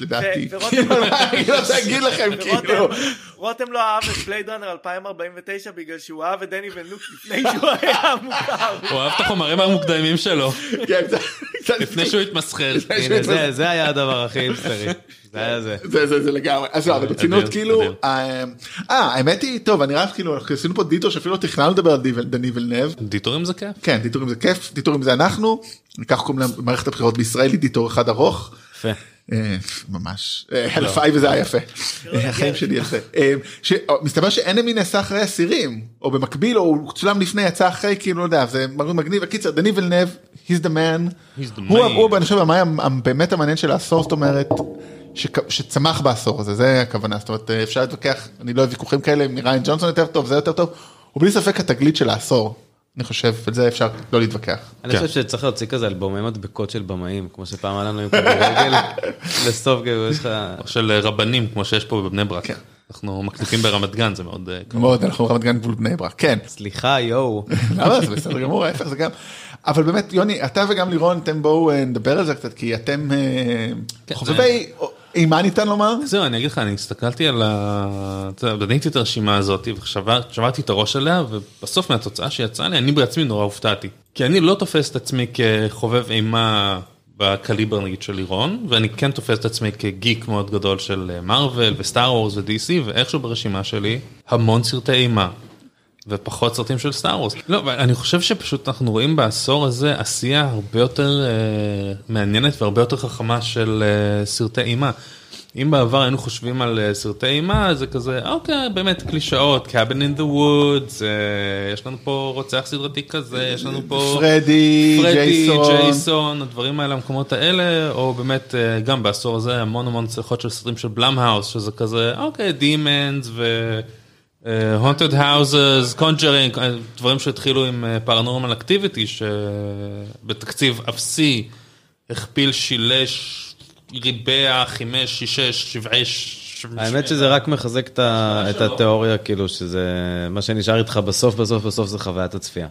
B: לדעתי.
C: ו- ורותם-
B: כאילו, מה אני רוצה להגיד לכם כאילו.
C: רותם לא אהב את בלייד ראנר 2049 בגלל שהוא אהב את דני ונוק לפני שהוא היה מוכר.
D: הוא אהב את החומרים המוקדמים שלו,
B: כן,
D: לפני שהוא התמסחר.
E: זה- זה היה הדבר הכי היפסטרי. זה זה.
B: זה לגמרי. אז לא אבל ברצינות כאילו. אה אה, האמת היא טוב אני רק כאילו אנחנו עשינו פה דיטור שאפילו לא תכננו לדבר על דני ולנב
D: דיטורים זה כיף.
B: כן דיטורים זה כיף דיטורים זה אנחנו. ככה קוראים למערכת הבחירות בישראל היא דיטור אחד ארוך.
E: יפה.
B: אה, ממש. אה, הלוואי וזה היה יפה. אה, החיים שלי יפה. מסתבר שאנמי נעשה אחרי אסירים או במקביל או הוא צולם לפני יצא אחרי כאילו לא יודע זה מגניב. הקיצר דני ולנב he's the man. הוא אני חושב המאי המ- באמת המעניין של העשור זאת אומרת שצמח בעשור הזה זה הכוונה זאת אומרת אה, אפשר להתווכח אני לא אוהב ויכוחים כאלה עם ריין ג'ונסון יותר טוב זה יותר טוב הוא בלי ספק התגלית של העשור אני חושב, על זה אפשר לא להתווכח.
E: אני
D: כן.
E: חושב שצריך להוציא כזה אלבומי מדבקות של במאים, כמו שפעם היה לנו עם כדורגל, לסוף כאילו יש לך...
D: או של רבנים כמו שיש פה בבני ברק.
B: כן.
D: אנחנו מקליטים ברמת גן זה מאוד אה, קרוב.
B: מאוד, אנחנו רמת גן גבול בני ברק, כן.
E: סליחה, יואו.
B: למה זה בסדר גמור, ההפך זה גם. אבל באמת, יוני, אתה וגם לירון, אתם בואו אה, נדבר על זה קצת, כי אתם אה, חובבי אימה ניתן לומר?
D: זהו אני אגיד לך אני הסתכלתי על ה... בניתי את הרשימה הזאת ושברתי את הראש עליה ובסוף מהתוצאה שיצאה לי אני בעצמי נורא הופתעתי. כי אני לא תופס את עצמי כחובב אימה בקליבר נגיד של לירון ואני כן תופס את עצמי כגיק מאוד גדול של מארוול וסטאר וורס ו-DC ואיכשהו ברשימה שלי המון סרטי אימה. ופחות סרטים של סטאר וורס. לא, אני חושב שפשוט אנחנו רואים בעשור הזה עשייה הרבה יותר אה, מעניינת והרבה יותר חכמה של אה, סרטי אימה. אם בעבר היינו חושבים על אה, סרטי אימה זה כזה אוקיי באמת קלישאות cabin in the woods אה, יש לנו פה רוצח סדרתי כזה יש לנו פה
B: פרדי,
D: פרדי
B: ג'ייסון.
D: ג'ייסון הדברים האלה המקומות האלה או באמת אה, גם בעשור הזה המון המון צלחות של סרטים של בלאם שזה כזה אוקיי דימנס ו... Haunted Houses, Conjuring, דברים שהתחילו עם Paranormal Activity שבתקציב אפסי הכפיל, שילש, ריבע, חימש, שישש, שיבש.
E: האמת שזה רק מחזק את התיאוריה, כאילו שזה מה שנשאר איתך בסוף, בסוף, בסוף זה חוויית הצפייה.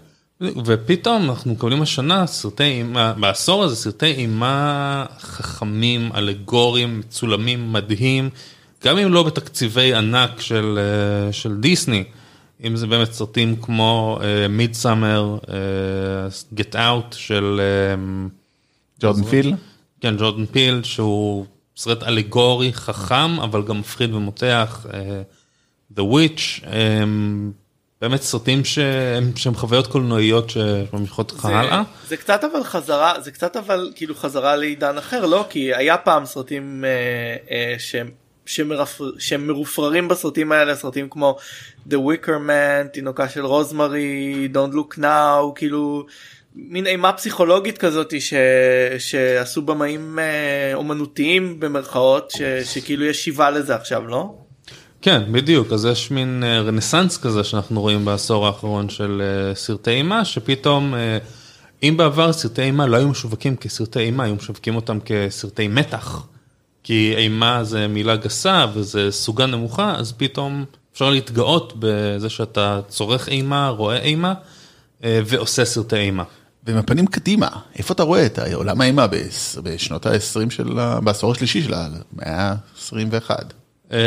D: ופתאום אנחנו מקבלים השנה סרטי אימה, בעשור הזה סרטי אימה חכמים, אלגוריים, מצולמים, מדהים, גם אם לא בתקציבי ענק של, אה, של דיסני, אם זה באמת סרטים כמו מיד סאמר, גט אאוט של אה,
B: ג'ורדן פיל.
D: כן, ג'ורדן פיל, שהוא סרט אלגורי חכם, אבל גם מפחיד ומותח, אה, The Witch, באמת סרטים שהם, שהם חוויות קולנועיות שממשיכות לך
C: זה,
D: הלאה.
C: זה קצת אבל חזרה זה קצת אבל כאילו חזרה לעידן אחר לא כי היה פעם סרטים אה, אה, שהם. שמרפר, שהם מרופררים בסרטים האלה סרטים כמו The Wicker Man, תינוקה של רוזמרי, Don't Look Now, כאילו מין אימה פסיכולוגית כזאת ש, שעשו במאים אה, אומנותיים במרכאות ש, שכאילו יש שיבה לזה עכשיו לא?
D: כן, בדיוק, אז יש מין אה, רנסאנס כזה שאנחנו רואים בעשור האחרון של אה, סרטי אימה, שפתאום, אם בעבר סרטי אימה לא היו משווקים כסרטי אימה, היו משווקים אותם כסרטי מתח, כי אימה זה מילה גסה וזה סוגה נמוכה, אז פתאום אפשר להתגאות בזה שאתה צורך אימה, רואה אימה, אה, ועושה סרטי אימה.
B: ועם הפנים קדימה, איפה אתה רואה את עולם האימה בשנות ה-20 של, ה- בעשור השלישי של המאה ה-21?
D: אה,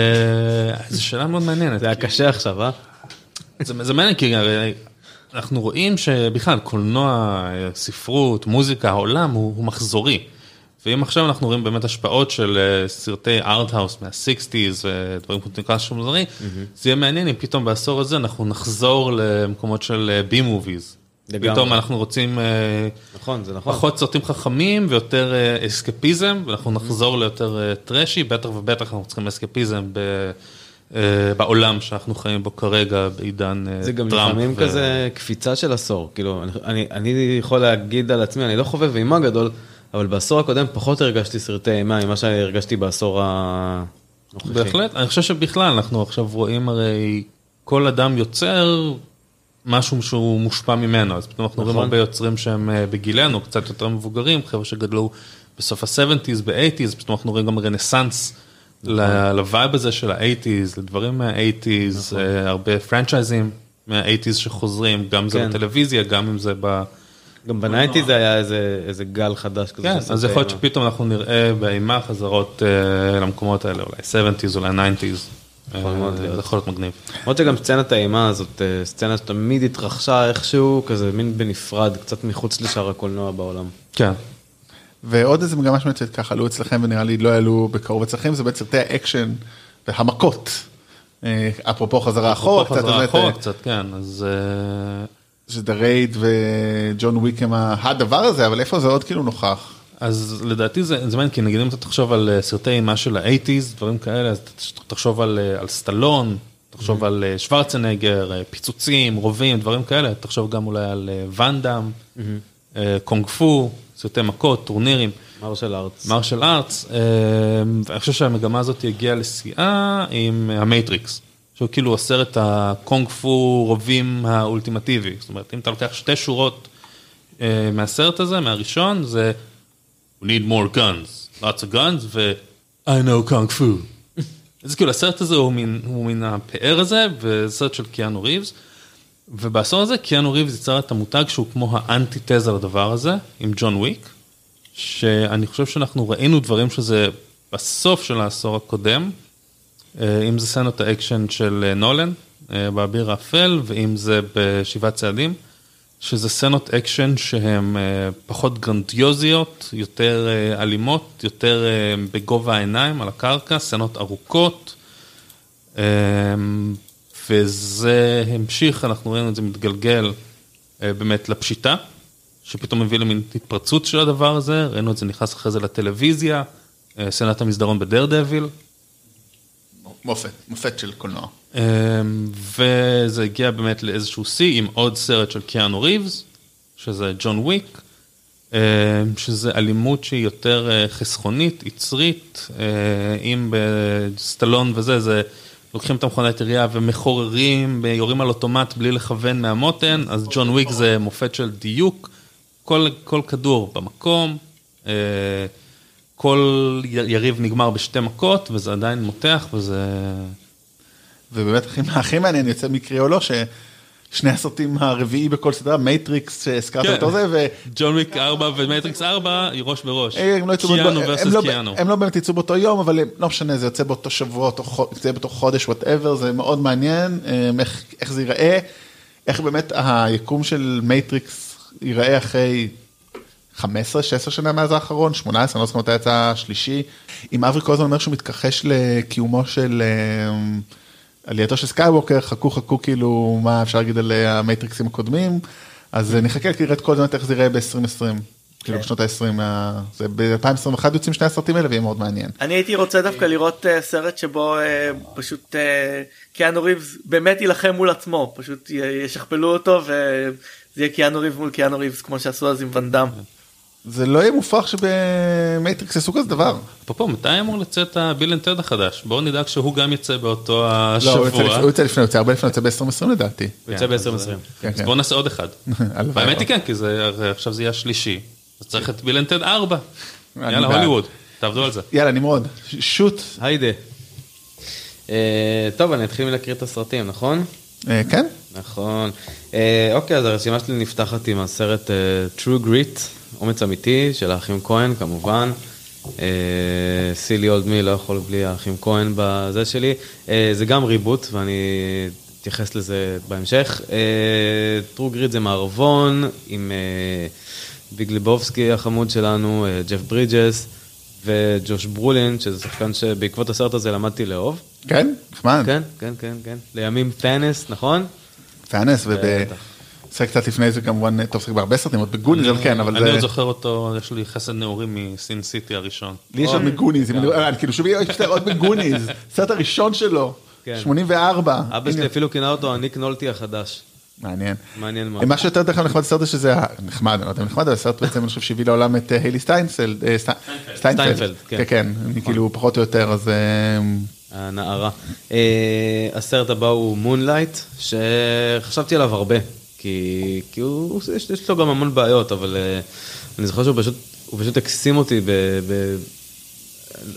D: זו שאלה מאוד מעניינת.
E: זה היה קשה עכשיו, אה?
D: זה, זה מעניין כי הרי אנחנו רואים שבכלל קולנוע, ספרות, מוזיקה, העולם הוא, הוא מחזורי. ואם עכשיו אנחנו רואים באמת השפעות של אה, סרטי ארט-האוס מה-60's ודברים של מוזרי, זה יהיה מעניין אם פתאום בעשור הזה אנחנו נחזור למקומות של בי מוביז.
E: לגמרי.
D: פתאום אנחנו רוצים אה,
E: נכון, זה נכון.
D: פחות סרטים חכמים ויותר אה, אסקפיזם ואנחנו נחזור ליותר אה, טרשי, בטח ובטח אנחנו צריכים אסקפיזם ב, אה, בעולם שאנחנו חיים בו כרגע בעידן אה,
E: זה גם
D: טראמפ
E: לפעמים
D: ו-
E: כזה קפיצה של עשור, כאילו, אני, אני יכול להגיד על עצמי, אני לא חובב אימה גדול, אבל בעשור הקודם פחות הרגשתי סרטי אימה ממה שהרגשתי בעשור הנוכחי.
D: בהחלט, אני חושב שבכלל אנחנו עכשיו רואים הרי כל אדם יוצר משהו שהוא מושפע ממנו, אז פתאום אנחנו רואים
E: נכון.
D: הרבה יוצרים שהם אה, בגילנו, קצת יותר מבוגרים, חבר'ה שגדלו בסוף ה-70's, ב-80's, פתאום אנחנו רואים גם רנסאנס ל- ל vibe הזה של ה-80's, לדברים מה-80's, אה, הרבה פרנצ'ייזים מה-80's שחוזרים, גם זה
E: כן.
D: בטלוויזיה, גם אם זה ב...
E: גם ב nineties זה היה איזה, איזה גל חדש כזה.
D: כן, אז יכול להיות
E: אימה.
D: שפתאום אנחנו נראה באימה חזרות אה, למקומות האלה, אולי 70's, אולי 90's.
E: יכול מאוד
D: אה,
E: להיות.
D: זה יכול להיות מגניב.
E: למרות שגם סצנת האימה הזאת, אה, סצנה שתמיד התרחשה איכשהו, כזה מין בנפרד, קצת מחוץ לשאר הקולנוע בעולם.
D: כן.
B: ועוד איזה מגמה שמוצאת ככה עלו אצלכם ונראה לי לא יעלו בקרוב אצלכם זה בעצם סרטי האקשן והמכות. אה, אפרופו חזרה אחורה קצת,
D: חזרה אחורה
B: אה,
D: קצת, כן, אז אה,
B: שזה רייד וג'ון וויק הם ה- הדבר הזה אבל איפה זה עוד כאילו נוכח.
D: אז לדעתי זה זה מעניין, כי נגיד אם אתה תחשוב על אה, סרטי אימה של ה-80's, דברים כאלה, אז תחשוב על אה, על סטאלון, תחשוב על אה, שוורצנגר, פיצוצים, רובים, דברים כאלה, תחשוב גם אולי על ואנדאם, אה, קונג פו, סרטי מכות, טורנירים.
E: martial
D: arts. martial אה, ואני חושב שהמגמה הזאת הגיעה לשיאה עם המייטריקס, שהוא כאילו הסרט הקונג פו רובים האולטימטיבי. זאת אומרת, אם אתה לוקח שתי שורות אה, מהסרט הזה, מהראשון, זה We need more guns, lots of guns, ו- I know kung fu. אז כאילו הסרט הזה הוא מן, הוא מן הפאר הזה, וזה סרט של קיאנו ריבס. ובעשור הזה קיאנו ריבס יצר את המותג שהוא כמו האנטיתזה לדבר הזה, עם ג'ון וויק, שאני חושב שאנחנו ראינו דברים שזה בסוף של העשור הקודם, אם זה סצנות האקשן של אה, נולן אה, באביר האפל, ואם זה בשבעת צעדים, שזה סצנות אקשן שהן פחות גרנדיוזיות, יותר אלימות, יותר בגובה העיניים על הקרקע, סצנות ארוכות. וזה המשיך, אנחנו ראינו את זה מתגלגל באמת לפשיטה, שפתאום הביא למין התפרצות של הדבר הזה, ראינו את זה נכנס אחרי זה לטלוויזיה, סצנת המסדרון בדר דביל.
B: מופת, מופת של קולנוע.
D: וזה הגיע באמת לאיזשהו שיא עם עוד סרט של קיאנו ריבס, שזה ג'ון וויק, שזה אלימות שהיא יותר חסכונית, יצרית, אם בסטלון וזה, זה לוקחים את המכונת ירייה ומחוררים, יורים על אוטומט בלי לכוון מהמותן, אז ג'ון וויק זה מופת של דיוק, כל, כל כדור במקום. כל יריב נגמר בשתי מכות וזה עדיין מותח וזה...
B: ובאמת הכי מעניין יוצא מקרי או לא ששני הסרטים הרביעי בכל סדרה מייטריקס שהזכרת
D: כן.
B: אותו זה ו...
D: ג'ון וויק 4 ומייטריקס 4 היא ראש בראש.
B: הם לא יצאו
D: קיאנו
B: באותו-
D: versus
B: הם לא-
D: קיאנו.
B: הם לא באמת יצאו באותו יום אבל הם- לא משנה זה יוצא באותו שבוע אותו זה יהיה באותו חודש whatever זה מאוד מעניין אה, איך- איך זה ייראה איך באמת היקום של מייטריקס ייראה אחרי 15-16 שנה מאז האחרון 18 אני לא זוכר מתי יצא השלישי אם אברי כל הזמן אומר שהוא מתכחש לקיומו של אה, עלייתו של סקייווקר חכו חכו כאילו מה אפשר להגיד על אה, המייטריקסים הקודמים אז אה, נחכה לראות כל הזמן איך זה ייראה ב-2020. כאילו בשנות ה-20, זה ב-2021 יוצאים שני הסרטים האלה ויהיה מאוד מעניין.
C: אני הייתי רוצה דווקא לראות סרט שבו פשוט קיאנו ריבס באמת יילחם מול עצמו פשוט ישכפלו אותו וזה יהיה קיאנו ריבס מול קיאנו ריבס כמו שעשו אז עם ואנדאם.
B: זה לא יהיה מופרך שבמייטריקס יעשו כזה דבר.
D: אפרופו, מתי אמור לצאת ה Bill and Ted החדש? בואו נדאג שהוא גם יצא באותו
B: לא, הוא יוצא לפני-
D: השבוע.
B: הוא יוצא לפני, הוא יוצא הרבה לפני, הוא יוצא ב-2020 לדעתי.
E: הוא יוצא
D: כן, אז-
E: ב-2020.
B: כן,
D: אז
B: כן.
D: בואו נעשה עוד אחד. האמת היא כן, כי זה עכשיו זה יהיה השלישי. אז צריך את Bill and Ted 4.
B: אני
D: יאללה. הוליווד, תעבדו על זה.
B: יאללה נמרוד, שוט.
E: היידה. אה, טוב, אני אתחיל מלהקריא את הסרטים, נכון?
B: אה, כן?
E: נכון. אה, אוקיי, אז הרשימה שלי נפתחת עם הסרט אה, True Grit, אומץ אמיתי, של האחים כהן, כמובן. סילי אולד מי לא יכול בלי האחים כהן בזה שלי. אה, זה גם ריבוט, ואני אתייחס לזה בהמשך. אה, True Grit זה מערבון עם אה, ביג ליבובסקי החמוד שלנו, אה, ג'ף ברידג'ס וג'וש ברולין, שזה שחקן שבעקבות הסרט הזה למדתי לאהוב.
B: כן? נחמד.
E: כן, כן, כן, כן. לימים פאנס, נכון?
B: פאנס
E: בטח.
B: ובשחק קצת לפני זה כמובן טוב שחק בהרבה סרטים עוד בגוניז אבל כן אבל
D: אני
B: זה
D: עוד זוכר אותו, יש לי חסד נעורים מ Sin City הראשון.
B: לי יש עוד בגוניז אני אני כאילו שוב יש לי עוד בגוניז סרט הראשון שלו
E: כן.
B: 84
E: אבא
B: הנה,
E: שלי אפילו כינה אותו הניק נולטי החדש.
B: מעניין.
E: מעניין מאוד.
B: מה שיותר דרך אגב נחמד בסרט שזה נחמד אני לא יודע אם נחמד אבל הסרט בעצם אני חושב שהביא לעולם את אה, היילי סטיינפלד אה, סט-
E: סטיינפלד, כן.
B: כן כן אני כאילו פחות או יותר אז אה,
E: הנערה. אה, הסרט הבא הוא מונלייט, שחשבתי עליו הרבה, כי, כי הוא, יש, יש לו גם המון בעיות, אבל אה, אני זוכר שהוא פשוט, הוא פשוט הקסים אותי ב... ב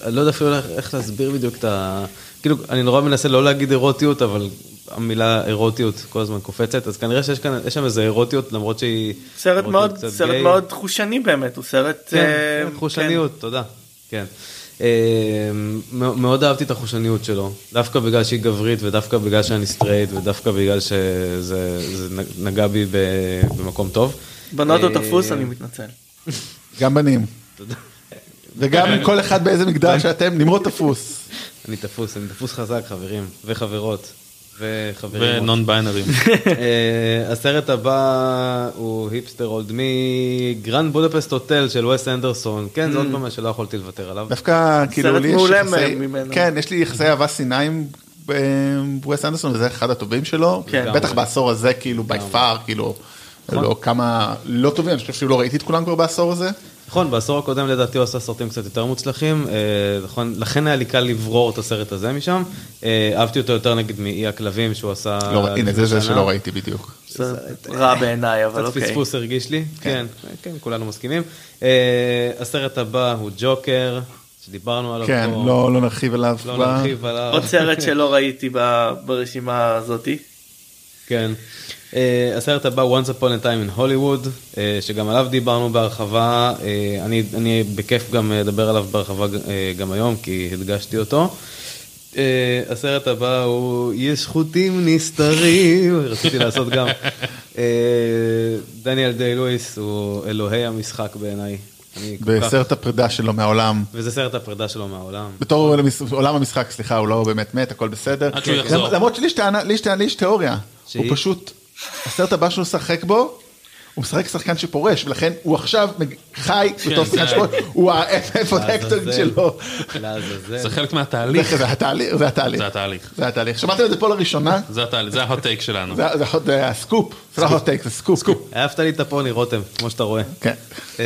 E: אני לא יודע אפילו איך, איך להסביר בדיוק את ה... כאילו, אני נורא מנסה לא להגיד אירוטיות, אבל המילה אירוטיות כל הזמן קופצת, אז כנראה שיש כאן, יש שם איזה אירוטיות, למרות שהיא...
C: סרט מאוד סרט
E: גיי.
C: מאוד חושני באמת הוא סרט
E: כן, כן, חושניות, תודה. כן. אה, מ- מאוד אהבתי את החושניות שלו, דווקא בגלל שהיא גברית ודווקא בגלל שאני סטרייט ודווקא בגלל שזה נגע בי במקום טוב.
C: בנות או
E: אה,
C: תפוס אני מתנצל.
B: גם בנים. וגם כל אחד באיזה מגדר שאתם נמרוד תפוס.
E: אני תפוס, אני תפוס חזק חברים וחברות וחברים.
D: ו non binary ים.
E: אה, הסרט הבא הוא היפסטר אולד מי, Grand Budapest Hotel של וס אנדרסון, כן זה עוד פעם שלא יכולתי לוותר עליו.
B: דווקא כאילו לי יש
C: מעולה
B: יחסי,
C: ממנו.
B: כן יש לי יחסי אהבה שנאה עם וס אנדרסון וזה אחד הטובים שלו,
C: כן.
B: בטח בעשור הזה כאילו by far כאילו, לא כמה לא טובים, אני חושב שלא ראיתי את כולם כבר בעשור הזה.
E: נכון, בעשור הקודם לדעתי הוא עשה סרטים קצת יותר מוצלחים, אה, נכון, לכן היה לי קל לברור את הסרט הזה משם. אה, אהבתי אותו יותר נגיד מאי הכלבים שהוא עשה...
B: לא, הנה, זה זה. שלא ראיתי בדיוק.
C: רע בעיניי אבל
E: קצת
C: אוקיי.
E: פספוס הרגיש לי, כן, כן, כולנו מסכימים. אה, הסרט הבא הוא ג'וקר, שדיברנו עליו
B: כן,
E: פה.
B: לא לא נרחיב עליו.
E: לא נרחיב עליו.
C: עוד סרט שלא ראיתי ברשימה הזאתי.
E: כן. Uh, הסרט הבא Once Upon a Time in Hollywood, uh, שגם עליו דיברנו בהרחבה, uh, אני, אני בכיף גם אה, אדבר עליו בהרחבה uh, גם היום, כי הדגשתי אותו. Uh, הסרט הבא הוא יש חוטים נסתרים, רציתי לעשות גם. Uh, דניאל דיי לואיס הוא אלוהי המשחק בעיניי. כל כך-
B: בסרט הפרידה שלו מהעולם.
E: וזה סרט הפרידה שלו מהעולם.
B: בתור עולם המשחק, סליחה, הוא לא באמת מת, הכל בסדר.
D: עד שהוא יחזור.
B: למרות שלי יש תיאוריה. הוא פשוט, הסרט הבא שהוא משחק בו, הוא משחק שחקן שפורש, ולכן הוא עכשיו חי בתור שחקן
D: זה-
B: שפורש, הוא ה actor
E: לעזאזל.
B: שלו.
D: זה חלק מהתהליך.
B: זה התהליך, זה התהליך.
D: זה התהליך.
B: שמעתם את זה פה לראשונה?
D: זה התהליך, זה ה hot take שלנו.
B: זה הסקופ, זה לא hot take, זה סקופ.
E: העפת לי את הפוני רותם, כמו שאתה רואה.
B: כן.
E: אמ,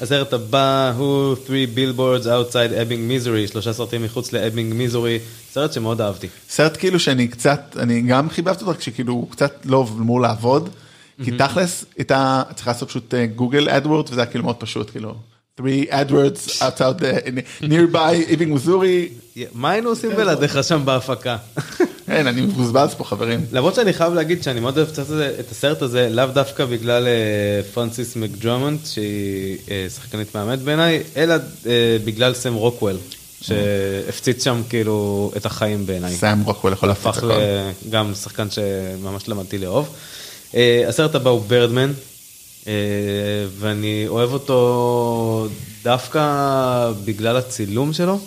E: הסרט הבא הוא Three Billboards Outside Ebbing Missouri, שלושה שלטים מחוץ לאבינג מיזורי, סרט שמאוד אהבתי.
B: סרט כאילו שאני קצת, אני גם חיבבתי אותו, כשכאילו הוא קצת לא אמור לעבוד, כי תכלס היית צריך לעשות פשוט Google AdWords וזה היה כאילו מאוד פשוט, כאילו, three AdWords outside the nearby Ebbing Missouri,
E: מה היינו עושים בלעדיך שם בהפקה?
B: אין, אני מבוזבז פה חברים.
E: למרות שאני חייב להגיד שאני מאוד אוהב קצת את הסרט הזה, לאו דווקא בגלל אה, פרנסס מקדורמנד, שהיא אה, שחקנית מהממת בעיניי, אלא אה, בגלל סם רוקוול, שהפציץ שם כאילו את החיים בעיניי.
B: סאם רוקוול יכול להפוך
E: הפך
B: הכל.
E: גם שחקן שממש למדתי לאהוב. אה, הסרט הבא הוא ברדמן, אה, ואני אוהב אותו דווקא בגלל הצילום שלו.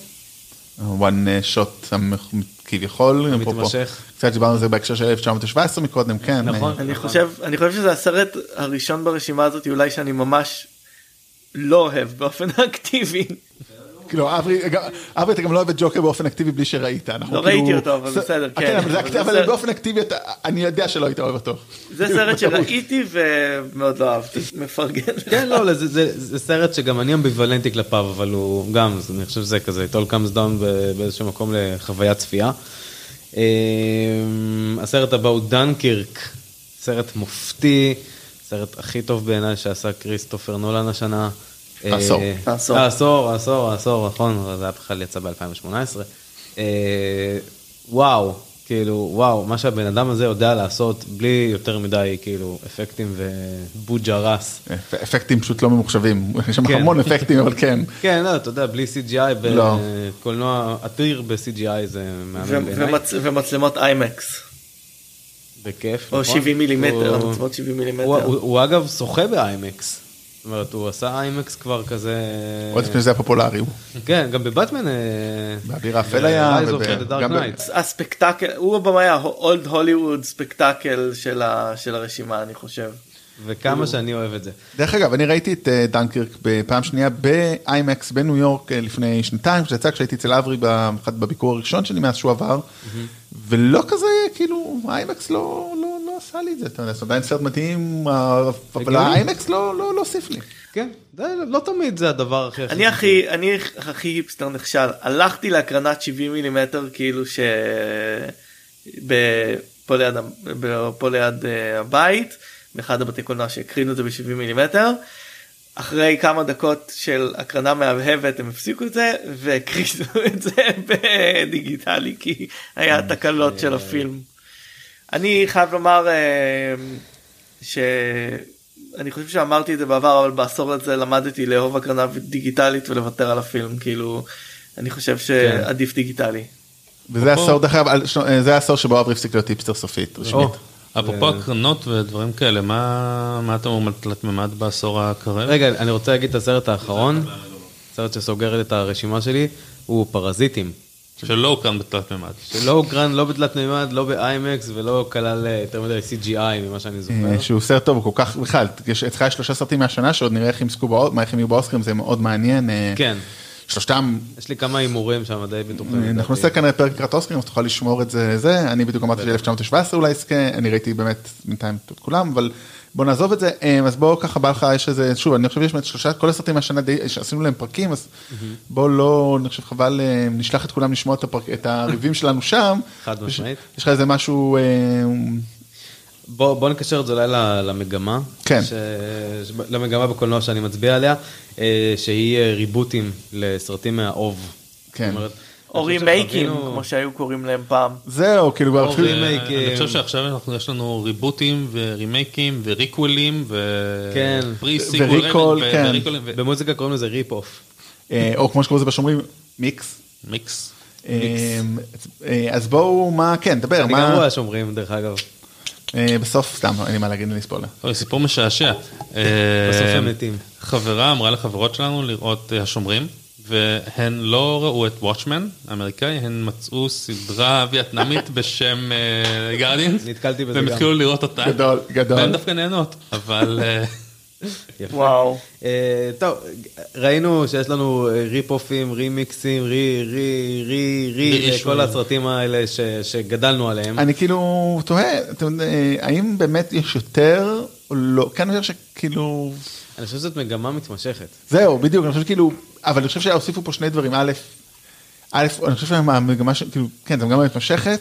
B: one shot כביכול,
E: המתמשך.
B: קצת דיברנו על זה בהקשר של 1917 מקודם, כן.
E: נכון.
B: אה,
C: אני חושב אני חושב שזה הסרט הראשון ברשימה הזאת אולי שאני ממש לא אוהב באופן אקטיבי.
B: כאילו אברי, אתה גם לא אוהב את ג'וקר באופן אקטיבי בלי שראית. אנחנו
C: לא
B: כאילו-
C: ראיתי אותו, אבל בסדר,
B: כן,
C: כן.
B: אבל באופן אקטיבי אני יודע שלא היית אוהב אותו.
C: זה סרט שראיתי ומאוד לא אהבתי מפרגן.
E: כן, לא, זה, זה, סרט שגם אני אמביוולנטי כלפיו, אבל הוא גם, אני חושב שזה כזה, it all comes down ב- באיזשהו מקום לחוויית צפייה. אמ, הסרט הבא הוא דנקירק, סרט מופתי, סרט הכי טוב בעיניי שעשה כריסטופר נולן השנה.
B: העשור.
E: אה,
C: העשור.
E: העשור, העשור, העשור, נכון, זה היה בכלל יצא ב-2018. וואו, כאילו, וואו, מה שהבן אדם הזה יודע לעשות בלי יותר מדי, כאילו, אפקטים ובוג'רס.
B: אפקטים פשוט לא ממוחשבים, יש שם
E: כן.
B: המון אפקטים אבל כן.
E: כן, לא, אתה יודע, בלי CGI,
B: לא.
E: בקולנוע עתיר ב-CGI זה מהמם בעיניי.
C: ומצ- ומצלמות איימקס
E: בכיף,
C: או
E: נכון?
C: 70 מילימטר, המצלמות 70
E: הוא-
C: מילימטר.
E: הוא אגב שוחה באיימקס. זאת אומרת, הוא עשה איימקס כבר כזה...
B: עוד לפני שזה היה פופולרי.
E: כן, גם בבטמן... אה,
B: באוויר האפל היה.
C: הספקטקל הוא הבמאי ה old Hollywood spectacle של הרשימה אני חושב.
E: וכמה שאני אוהב את זה.
B: דרך אגב, אני ראיתי את אה, דנקירק בפעם שנייה באיימקס בניו יורק אה, לפני שנתיים, כשיצא כשהייתי אצל אברי בביקור הראשון שלי מאז שהוא עבר, ולא כזה, כאילו, האיימקס לא לא- לא עשה לי את זה, אתה יודע, זה עדיין סרט מדהים, אה, אבל. האיימקס לא לא- לא הוסיף לי.
E: כן, לא תמיד זה הדבר הכי...
C: אני הכי אני הכי היפסטר נכשל הלכתי להקרנת 70 מילימטר כאילו ש... ב- פה ליד פה אה, הבית באחד הבתי קולנוע שהקרינו את זה ב-70 מילימטר. אחרי כמה דקות של הקרנה מהבהבת הם הפסיקו את זה והקרינו את זה בדיגיטלי כי היה תקלות של הפילם. אני חייב לומר אה, שאני חושב שאמרתי את זה בעבר אבל בעשור הזה למדתי לאהוב הקרנה דיגיטלית ולוותר על הפילם כאילו אני חושב שעדיף דיגיטלי.
B: וזה העשור, דרך אגב, אה, זה העשור שבו אברי הפסיק להיות היפסטר סופית, רשמית.
E: או,
D: אפרופו הקרנות ודברים כאלה, מה מה אתה אומר על תלת מימד בעשור הקרב?
E: רגע, אני רוצה להגיד את הסרט האחרון, סרט שסוגר את הרשימה שלי, הוא פרזיטים.
D: שלא הוקרן בתלת מימד.
E: שלא הוקרן לא בתלת מימד, לא באיימקס ולא כלל אה, יותר מדי CGI ממה שאני זוכר.
B: אה, שהוא סרט טוב, הוא כל כך, בכלל, יש אצלך יש שלושה סרטים מהשנה שעוד נראה איך הם יזכו, איך הם יהיו באוסקרים, זה מאוד מעניין. אה,
E: כן.
B: שלושתם
E: יש לי כמה הימורים שם די בטוחים.
B: אנחנו. נעשה כנראה פרק לקראת אוסקרים אז תוכל לשמור את זה זה אני בדיוק אמרתי ש-1917 אולי יזכה אני ראיתי באמת בינתיים את כולם אבל בוא נעזוב את זה אה, אז בוא ככה בא לך יש איזה שוב אני חושב שיש באמת שלושה כל הסרטים מהשנה די שעשינו להם פרקים אז בוא לא אני חושב חבל אה, נשלח את כולם לשמוע את הפרק את הריבים שלנו שם.
E: חד משמעית.
B: יש לך איזה משהו אה,
E: בוא, בוא נקשר את זה אולי למגמה.
B: כן.
E: ש... למגמה בקולנוע שאני מצביע עליה, שהיא ריבוטים לסרטים מהאוב.
B: כן.
E: זאת אומרת,
C: או
E: אני
C: רימייקים כמו שהיו קוראים להם פעם.
B: זהו כאילו כבר
E: או
B: אפילו-
E: רימייק.
D: אה, אני חושב שעכשיו אנחנו יש לנו ריבוטים ורימייקים וריקוולים ו...
E: כן.
D: ו
B: requel, כן.
E: במוזיקה קוראים לזה rip off.
B: אה, או כמו שקוראים לזה בשומרים מיקס.
D: מיקס.
B: אה, אז בואו מה כן דבר
E: אני גם
B: מה
E: רואה שומרים דרך אגב.
B: בסוף סתם אין לי מה להגיד לי ספוילר.
D: סיפור משעשע.
E: בסוף הם מתים.
D: חברה אמרה לחברות שלנו לראות השומרים, והן לא ראו את וואטשמן האמריקאי, הן מצאו סדרה וייטנאמית בשם גרדינס,
E: נתקלתי בזה
D: והם
E: גם.
D: התחילו לראות אותה.
B: גדול, גדול.
D: והן דווקא נהנות, אבל אה,
E: יפה.
C: וואו.
E: אה, טוב, ראינו שיש לנו אה, ריפ אופים, רימיקסים, רי, רי, רי, רי. כל הסרטים האלה ש- שגדלנו עליהם.
B: אני כאילו תוהה אה, האם באמת יש יותר או לא כן אני חושב שכאילו
E: אני חושב שזאת מגמה מתמשכת.
B: זהו בדיוק אני חושב כאילו אבל אני חושב שהוסיפו פה שני דברים א', א', אני חושב שהמגמה ש- כאילו כן זו מגמה מתמשכת.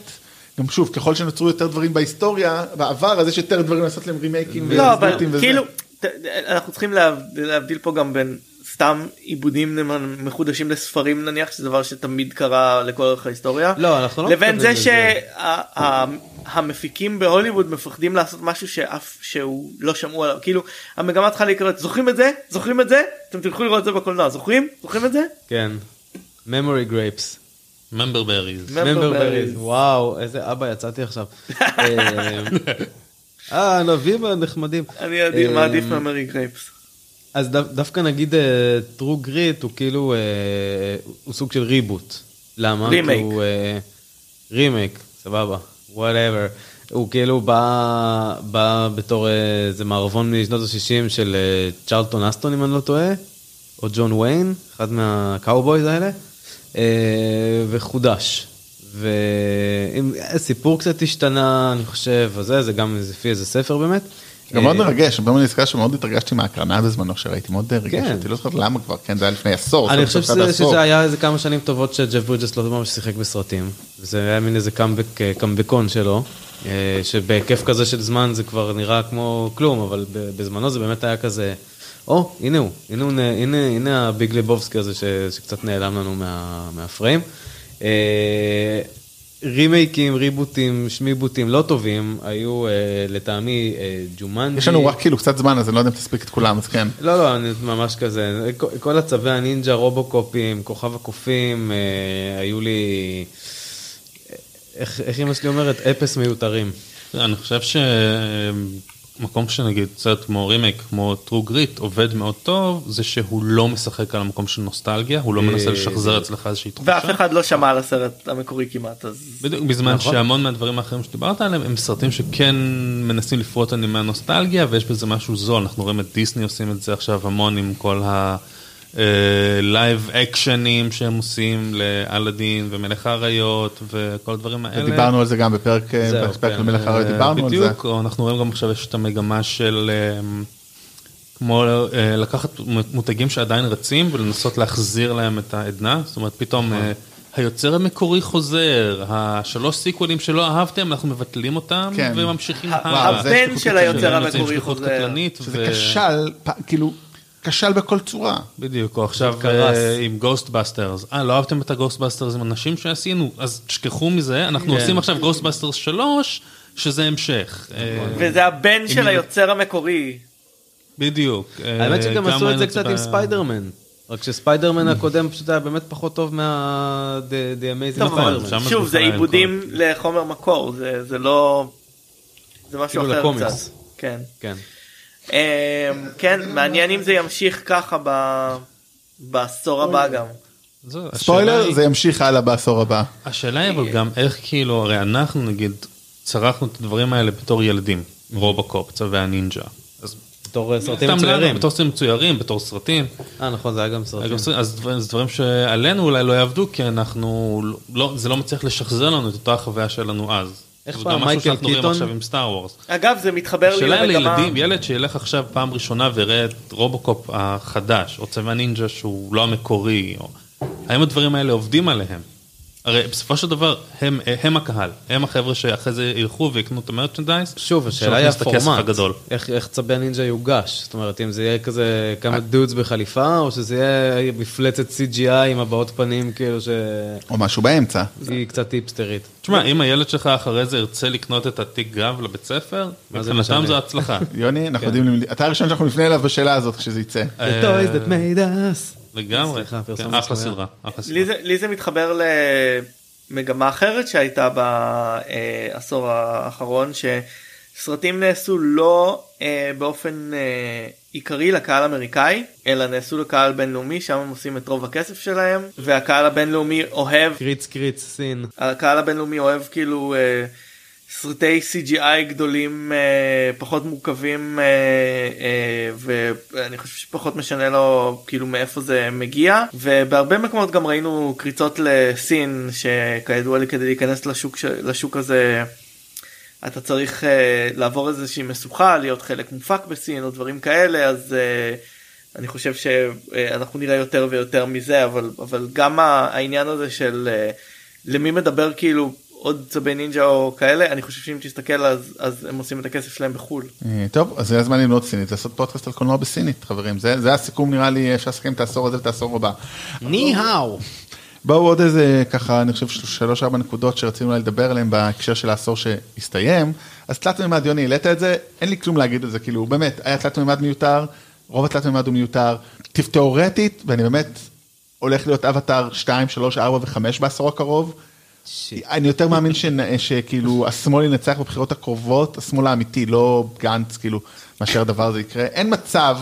B: גם שוב ככל שנוצרו יותר דברים בהיסטוריה בעבר אז יש יותר דברים לעשות להם רימייקים.
C: לא אבל
B: וזה.
C: כאילו ת- אנחנו צריכים להבדיל, להבדיל פה גם בין סתם עיבודים מחודשים לספרים נניח שזה דבר שתמיד קרה לכל אורך ההיסטוריה
E: לא, אנחנו לא
C: לבין זה
E: מתכוונים לזה.
C: שהמפיקים בהוליווד מפחדים לעשות משהו שאף שהוא לא שמעו עליו כאילו המגמה צריכה להיקרא זוכרים את זה זוכרים את זה אתם תלכו לראות את זה בקולנוע זוכרים זוכרים את זה
E: כן. memory grapes.
D: member berries.
C: Member
E: member
C: berries.
E: berries. וואו, איזה אבא יצאתי עכשיו. אה, אה, הענבים הנחמדים.
C: אני עדיף-
E: אה,
C: מעדיף memory grapes.
E: אז דו, דווקא נגיד True Grit הוא כאילו, אה, הוא סוג של ריבוט. למה?
C: רימייק.
E: רימייק, סבבה, whatever. הוא כאילו בא, בא בתור אה, איזה מערבון משנות ה-60 של אה, צ'רלטון הסטון אם אני לא טועה, או ג'ון ויין, אחד מהקאובויז האלה, אה, וחודש. והסיפור קצת השתנה, אני חושב, וזה, זה גם לפי איזה ספר באמת.
B: גם מאוד
E: אה,
B: מרגש, מאוד נזכר שמאוד התרגשתי מההקרנה בזמנו שראיתי, מאוד ריגש
E: כן.
B: אותי, לא זוכר למה כבר, כן, זה היה לפני עשור.
E: אני חושב שזה, היה איזה כמה שנים טובות שג'ף ברידג'ס לא ממש שיחק בסרטים. וזה היה מין איזה קאמבק, אה, קאמבקון שלו, אה, שבהיקף כזה של זמן זה כבר נראה כמו כלום, אבל בזמנו זה באמת היה כזה, או, הנה הוא, הנה, הביג לבובסקי הזה שקצת נעלם לנו מה, מהפריים. אה, רימייקים, ריבוטים, שמיבוטים לא טובים, היו אה, לטעמי אה, ג'ומנג'י.
B: יש לנו רק כאילו קצת זמן, אז אני לא יודע אם תספיק את כולם, אז כן.
E: לא, לא, אני ממש כזה, כל- כל הצבי הנינג'ה, רובוקופים, כוכב הקופים, אה, היו לי, איך איך אמא שלי אומרת? אפס מיותרים.
D: אני חושב שמקום שנגיד סרט כמו רימייק כמו טרו גריט עובד מאוד טוב זה שהוא לא משחק על המקום של נוסטלגיה הוא לא מנסה לשחזר אצלך איזושהי תחושה.
C: ואף אחד לא שמע על הסרט המקורי כמעט אז
D: בדיוק בזמן
E: נכון.
D: שהמון מהדברים האחרים שדיברת עליהם הם סרטים שכן מנסים לפרוט על נימי הנוסטלגיה ויש בזה משהו זול אנחנו רואים את דיסני עושים את זה עכשיו המון עם כל ה live action ים שהם עושים לאלאדין ומלך האריות וכל הדברים האלה.
B: דיברנו על זה גם בפרק אה, בפרק
E: כן.
B: על מלך האריות,
D: אה,
B: דיברנו על זה.
D: בדיוק, אנחנו רואים גם עכשיו יש את המגמה של אה, כמו אה, לקחת מותגים שעדיין רצים ולנסות להחזיר להם את העדנה, זאת אומרת פתאום. אה, היוצר המקורי חוזר, השלוש סיקוולים שלא אהבתם אנחנו מבטלים אותם
B: כן.
D: וממשיכים
C: הבן של. היוצר המקורי חוזר.
B: שזה כשל, כאילו, כשל בכל צורה.
D: בדיוק, או עכשיו
E: קרס.
D: אה, עם גוסטבאסטרס, אה לא אהבתם את הגוסטבאסטרס עם הנשים שעשינו, אז תשכחו מזה, אנחנו
E: כן.
D: עושים עכשיו גוסטבאסטרס 3, שזה המשך. אה,
C: וזה הבן של היוצר המקורי.
D: בדיוק. אה,
E: האמת שגם
D: גם
E: עשו את זה קצת עם ספיידרמן. רק שספיידרמן הקודם פשוט היה באמת פחות טוב מה... The Amazing Spider-Man.
C: שוב
D: זה
C: עיבודים לחומר מקור זה זה לא זה משהו אחר. קצת. כן.
E: כן.
C: אמ, כן מעניין אם זה ימשיך ככה ב- בעשור הבא גם.
B: ספוילר, זה ימשיך הלאה בעשור הבא.
D: השאלה היא אבל גם איך כאילו, הרי אנחנו נגיד צרכנו את הדברים האלה בתור ילדים, רובוקופ, צבי הנינג'ה. אז
E: בתור אה, סרטים מצוירים.
D: בתור סרטים מצוירים, בתור סרטים.
E: אה, נכון, זה היה גם סרטים.
D: אז דברים- זה דברים שעלינו אולי לא יעבדו, כי אנחנו, לא, זה לא מצליח לשחזר לנו את אותה החוויה שלנו אז.
E: איך
D: זה
E: פעם
D: גם משהו
E: מייקל
D: שאנחנו רואים
E: קיטון-
D: עכשיו עם סטאר וורס.
C: אגב זה מתחבר לי
D: השאלה
C: למגמה,
D: לילדים, ילד שילך עכשיו פעם ראשונה ויראה את רובוקופ החדש, או צבי נינג'ה שהוא לא המקורי, או... האם הדברים האלה עובדים עליהם? הרי בסופו של דבר הם, הם הקהל, הם החבר'ה שאחרי זה ילכו ויקנו את המרצ'נדייז.
E: שוב, השאלה היא הפורמט.
D: הגדול.
E: איך, איך צבי נינג'ה יוגש? זאת אומרת, אם זה יהיה כזה כמה דודס בחליפה, או שזה יהיה מפלצת CGI עם הבעות פנים, כאילו שהיא
B: או משהו באמצע.
E: קצת היפסטרית.
D: תשמע, אם הילד שלך אחרי זה ירצה לקנות את התיק גב לבית ספר, מבחינתם? זו הצלחה.
B: יוני, אנחנו יודעים, למי- אתה הראשון שאנחנו נפנה אליו בשאלה הזאת כשזה יצא.
E: The toys that made us.
D: לגמרי, כן, אחלה. סדרה.
C: זה, לי זה מתחבר למגמה אחרת שהייתה בעשור האחרון שסרטים נעשו לא אה, באופן אה, עיקרי לקהל אמריקאי אלא נעשו לקהל בינלאומי שם הם עושים את רוב הכסף שלהם והקהל הבינלאומי אוהב
E: קריץ קריץ סין.
C: הקהל הבינלאומי אוהב כאילו אה, סרטי CGI גדולים אה, פחות מורכבים אה, אה, ואני חושב שפחות משנה לו כאילו מאיפה זה מגיע. ובהרבה מקומות גם ראינו קריצות לסין שכידוע לי כדי להיכנס לשוק, לשוק הזה אתה צריך אה, לעבור איזושהי משוכה להיות חלק מופק בסין או דברים כאלה אז אה, אני חושב שאנחנו נראה יותר ויותר מזה אבל אבל גם העניין הזה של אה, למי מדבר כאילו עוד צבי נינג'ה או כאלה אני חושב שאם תסתכל אז אז הם עושים את הכסף שלהם בחול.
B: אה, טוב, אז זה הזמן ללמוד סינית, לעשות פודקאסט על קולנוע בסינית, חברים. זה זה הסיכום נראה לי, אפשר לסכם את העשור הזה ואת העשור הבא.
E: ני-האו.
B: בואו עוד איזה ככה אני חושב שלוש ארבע נקודות שרצינו לדבר עליהן בהקשר של העשור שהסתיים אז תלת מימד יוני העלית את זה אין לי כלום להגיד על זה כאילו באמת היה תלת מימד מיותר רוב התלת מימד הוא מיותר תיאורטית ואני באמת הולך להיות אבטאר 2 3 4 ו5 בעשור הקרוב. אני יותר מאמין שכאילו השמאל ינצח בבחירות הקרובות השמאל האמיתי לא גנץ כאילו מאשר הדבר הזה יקרה אין מצב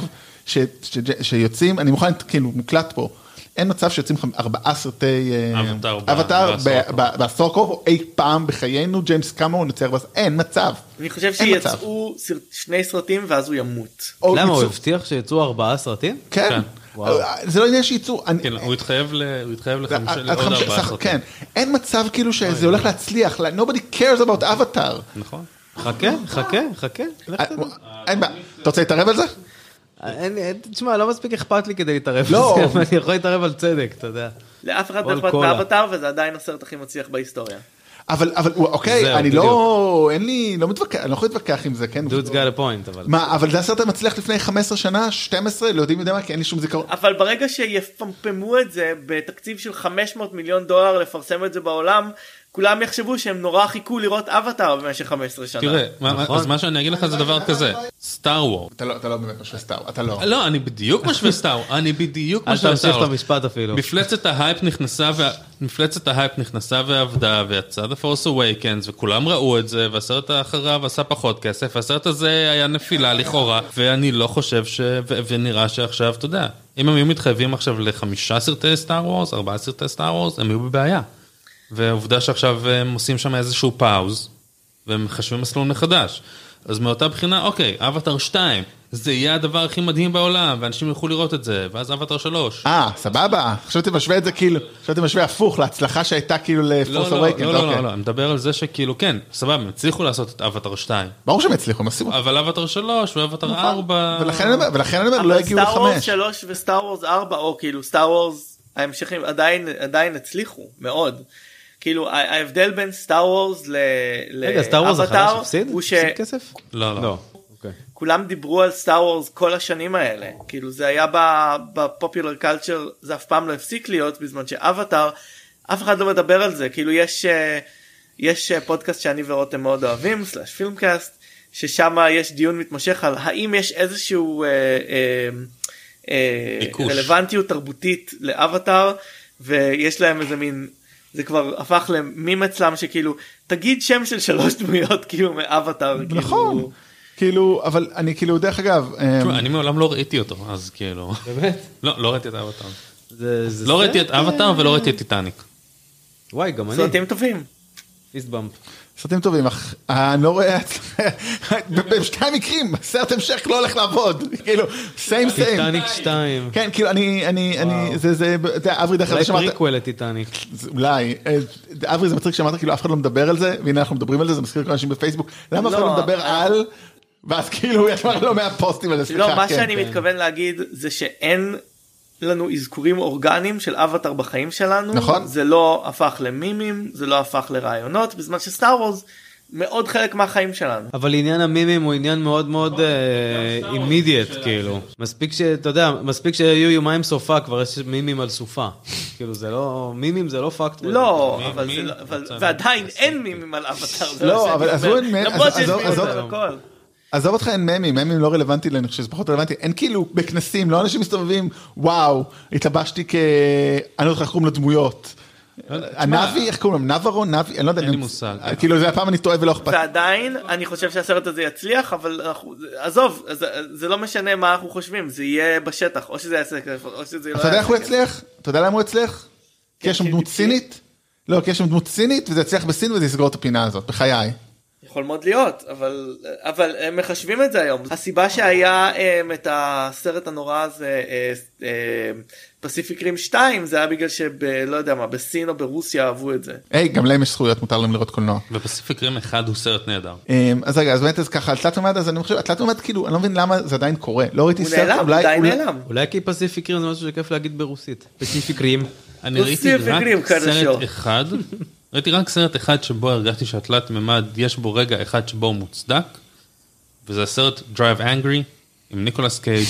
B: ש, ש, שיוצאים אני מוכן כאילו מוקלט פה. אין מצב שיוצאים ארבעה סרטי אה,
D: אבטאר בעשור
B: ב-
D: הקרוב.
B: בעשור או אי פעם בחיינו ג'יימס קמרון יוצא ארבעה אין מצב.
C: אני חושב. שיצאו סרט- שני סרטים ואז הוא ימות.
E: למה, הוא הבטיח שיצאו ארבעה סרטים?
B: כן.
E: וואו.
B: זה לא עניין שייצאו. אני-
D: כן, הוא התחייב ל- הוא התחייב לחמישה-
B: עד
D: לעוד ארבעה סרטים.
B: כן. אין מצב כאילו שזה הולך להצליח. like, nobody cares about avatar.
D: נכון.
E: חכה, חכה, חכה.
B: אה. אתה רוצה להתערב על זה?
E: אין- תשמע, לא מספיק אכפת לי כדי להתערב
B: לא.
E: בזה, אבל אני יכול להתערב על צדק, אתה יודע.
C: לאף אחד לא אכפת. מאבטר וזה עדיין הסרט הכי מצליח בהיסטוריה.
B: אבל אבל אוקיי
E: זהו,
B: אני
E: בדיוק.
B: לא אין לי לא מתווכח אני לא יכול להתווכח עם זה כן.
E: דודס גאי לפוינט, אבל.
B: מה אבל זה הסרט המצליח לפני 15 שנה 12 לא יודעים יודע מה כי אין לי שום זיכרון.
C: אבל ברגע שיפמפמו את זה בתקציב של 500 מיליון דולר לפרסם את זה בעולם כולם יחשבו שהם נורא חיכו לראות אבטאר במשך 15 שנה.
D: תראה,
E: נכון.
D: אז מה שאני אגיד לך זה דבר כזה, Star Wars.
B: אתה לא אתה לא באמת משווה סטאר אתה לא.
D: לא, אני בדיוק משווה Star, אני בדיוק
E: אל
D: משווה
E: תמשיך
D: Star.
E: את המשפט אפילו.
D: מפלצת ההייפ נכנסה, וה- מפלצת ההייפ נכנסה ועבדה, ויצא The Force Awakens, וכולם ראו את זה, והסרט האחריו עשה פחות כסף, והסרט הזה היה נפילה לכאורה, ואני לא חושב ש... ו- ונראה שעכשיו, אתה יודע, אם הם היו מתחייבים עכשיו לחמישה סרטי Star Wars, ארבעה סרטי Star Wars, הם היו בבעיה. והעובדה שעכשיו הם עושים שם איזשהו pause, והם מחשבים מסלול מחדש. אז מאותה בחינה, אוקיי, אבטאר 2, זה יהיה הדבר הכי מדהים בעולם, ואנשים ילכו לראות את זה, ואז אבטאר 3.
B: אה סבבה חשבתי משווה את זה כאילו חשבתי משווה הפוך להצלחה שהייתה כאילו
D: לא,
B: ל Force
D: לא,
B: Awakens.
D: לא, לא, לא, לא, אני מדבר על זה שכאילו, כן, סבבה, הם הצליחו לעשות את אבטאר 2,
B: ברור שהם הצליחו הם עשו.
D: אבל אבטאר 3 ואבטאר 4...
B: ולכן אני אומר ולכן אני אומר לא
C: אבל
B: הגיעו
C: Star Wars
B: לחמש.
C: 3 ו Star Wars 4 או כאילו Star Wars ההמשכים עדיין עדיין הצליחו מאוד. כאילו ההבדל בין Star Wars
E: רגע, Star Wars החדש
C: לאבטאר
E: הפסיד?
C: הוא
E: הפסיד כסף?
D: לא, לא.
E: לא. אוקיי.
C: שכולם דיברו על Star Wars כל השנים האלה כאילו זה היה ב popular culture זה אף פעם לא הפסיק להיות בזמן שאבטאר אף אחד לא מדבר על זה כאילו יש אה, יש אה, פודקאסט שאני ורותם מאוד אוהבים Slash Filmcast ששם יש דיון מתמשך על האם יש איזשהו אה, אה, אה. רלוונטיות תרבותית לאבטאר ויש להם איזה מין זה כבר הפך למים אצלם שכאילו תגיד שם של שלוש דמויות כאילו מאבטאר
B: נכון.
C: כאילו,
B: כאילו אבל אני כאילו דרך אגב. אמ,
D: תשמע, אני מעולם לא ראיתי אותו, אז כאילו...
E: באמת?
D: לא, לא ראיתי את אבטאר. לא ראיתי את אבטאר ולא ראיתי את טיטניק.
E: וואי, גם אני.
C: סרטים טובים.
E: פיסט.
B: סרטים טובים, אך אני לא רואה, בשני המקרים, סרט המשך לא הולך לעבוד, כאילו, סיים סיים.
E: טיטניק 2.
B: כן, כאילו, אני, אני, אני, זה, זה, אתה יודע, אברי דרך
E: אולי
B: אגב שמעת,
E: פריקוול לטיטניק.
B: אולי, אה, אברי זה מצחיק שאמרת כאילו אף אחד לא מדבר על זה, והנה אנחנו מדברים על זה, זה מזכיר כל אנשים בפייסבוק, למה אף אחד
C: לא,
B: לא מדבר. על, ואז כאילו, יש כבר לא מעט פוסטים על זה, סליחה,
C: לא, מה
B: כן.
C: שאני מתכוון להגיד זה שאין לנו אזכורים אורגניים של אבטאר בחיים שלנו.
B: נכון.
C: זה לא הפך למימים, זה לא הפך לרעיונות, בזמן שסטאר וורס מאוד חלק מהחיים שלנו.
E: אבל עניין המימים הוא עניין מאוד מאוד אימידיאט כאילו מספיק שאתה יודע מספיק שיהיו יומיים סופה כבר יש מימים על סופה כאילו זה לא מימים זה לא פקט.
C: לא, אבל לא- אבל- ועדיין אין מימים על אבטאר. זה
B: לא, אבל עזבו. את מ-
C: למרות
B: עזוב- אותך אין ממים, ממים לא רלוונטי לי, אני חושב שזה פחות רלוונטי, אין כאילו בכנסים, לא אנשים מסתובבים, וואו, התלבשתי כ... אני לא יודע איך קוראים לדמויות. הנבי, איך קוראים להם? נברו? נבי? אני לא יודע.
D: אין לי מושג.
B: כאילו זה הפעם אני טועה ולא אכפת.
C: ועדיין אני חושב שהסרט הזה יצליח אבל עזוב זה, לא משנה מה אנחנו חושבים זה יהיה בשטח או שזה יעשה כיף או שזה לא
B: אתה יודע איך הוא. יצליח? אתה יודע למה הוא יצליח? כי יש שם דמות? סינית? לא, כי יש שם דמות סינית וזה יצליח בסין וזה יסגור את הפינה הזאת, בחיי.
C: יכול מאוד להיות אבל אבל הם מחשבים את זה היום הסיבה שהיה הם, את הסרט הנורא הזה פסיפיק רים 2 זה היה בגלל שבלא יודע מה בסין או ברוסיה אהבו את זה.
B: היי, גם להם יש זכויות, מותר להם לראות קולנוע.
D: ופסיפיק רים אחד הוא סרט נהדר.
B: אמ, אז רגע, אז באמת אז ככה, תלת מימד, אז אני חושב, התלת מימד כאילו, אני לא מבין למה זה עדיין קורה. לא ראיתי
C: הוא
B: סרט,
C: נעלם
B: אולי...
C: די
B: אולי-
C: נעלם.
E: אולי כי פסיפיק רים זה משהו שכיף להגיד ברוסית. פסיפיק רים.
D: אני
C: הוא
D: ראיתי רק סרט. אחד, ראיתי רק סרט אחד שבו הרגשתי שהתלת מימד יש בו רגע אחד שבו הוא מוצדק, וזה הסרט Drive Angry עם ניקולס קייג'.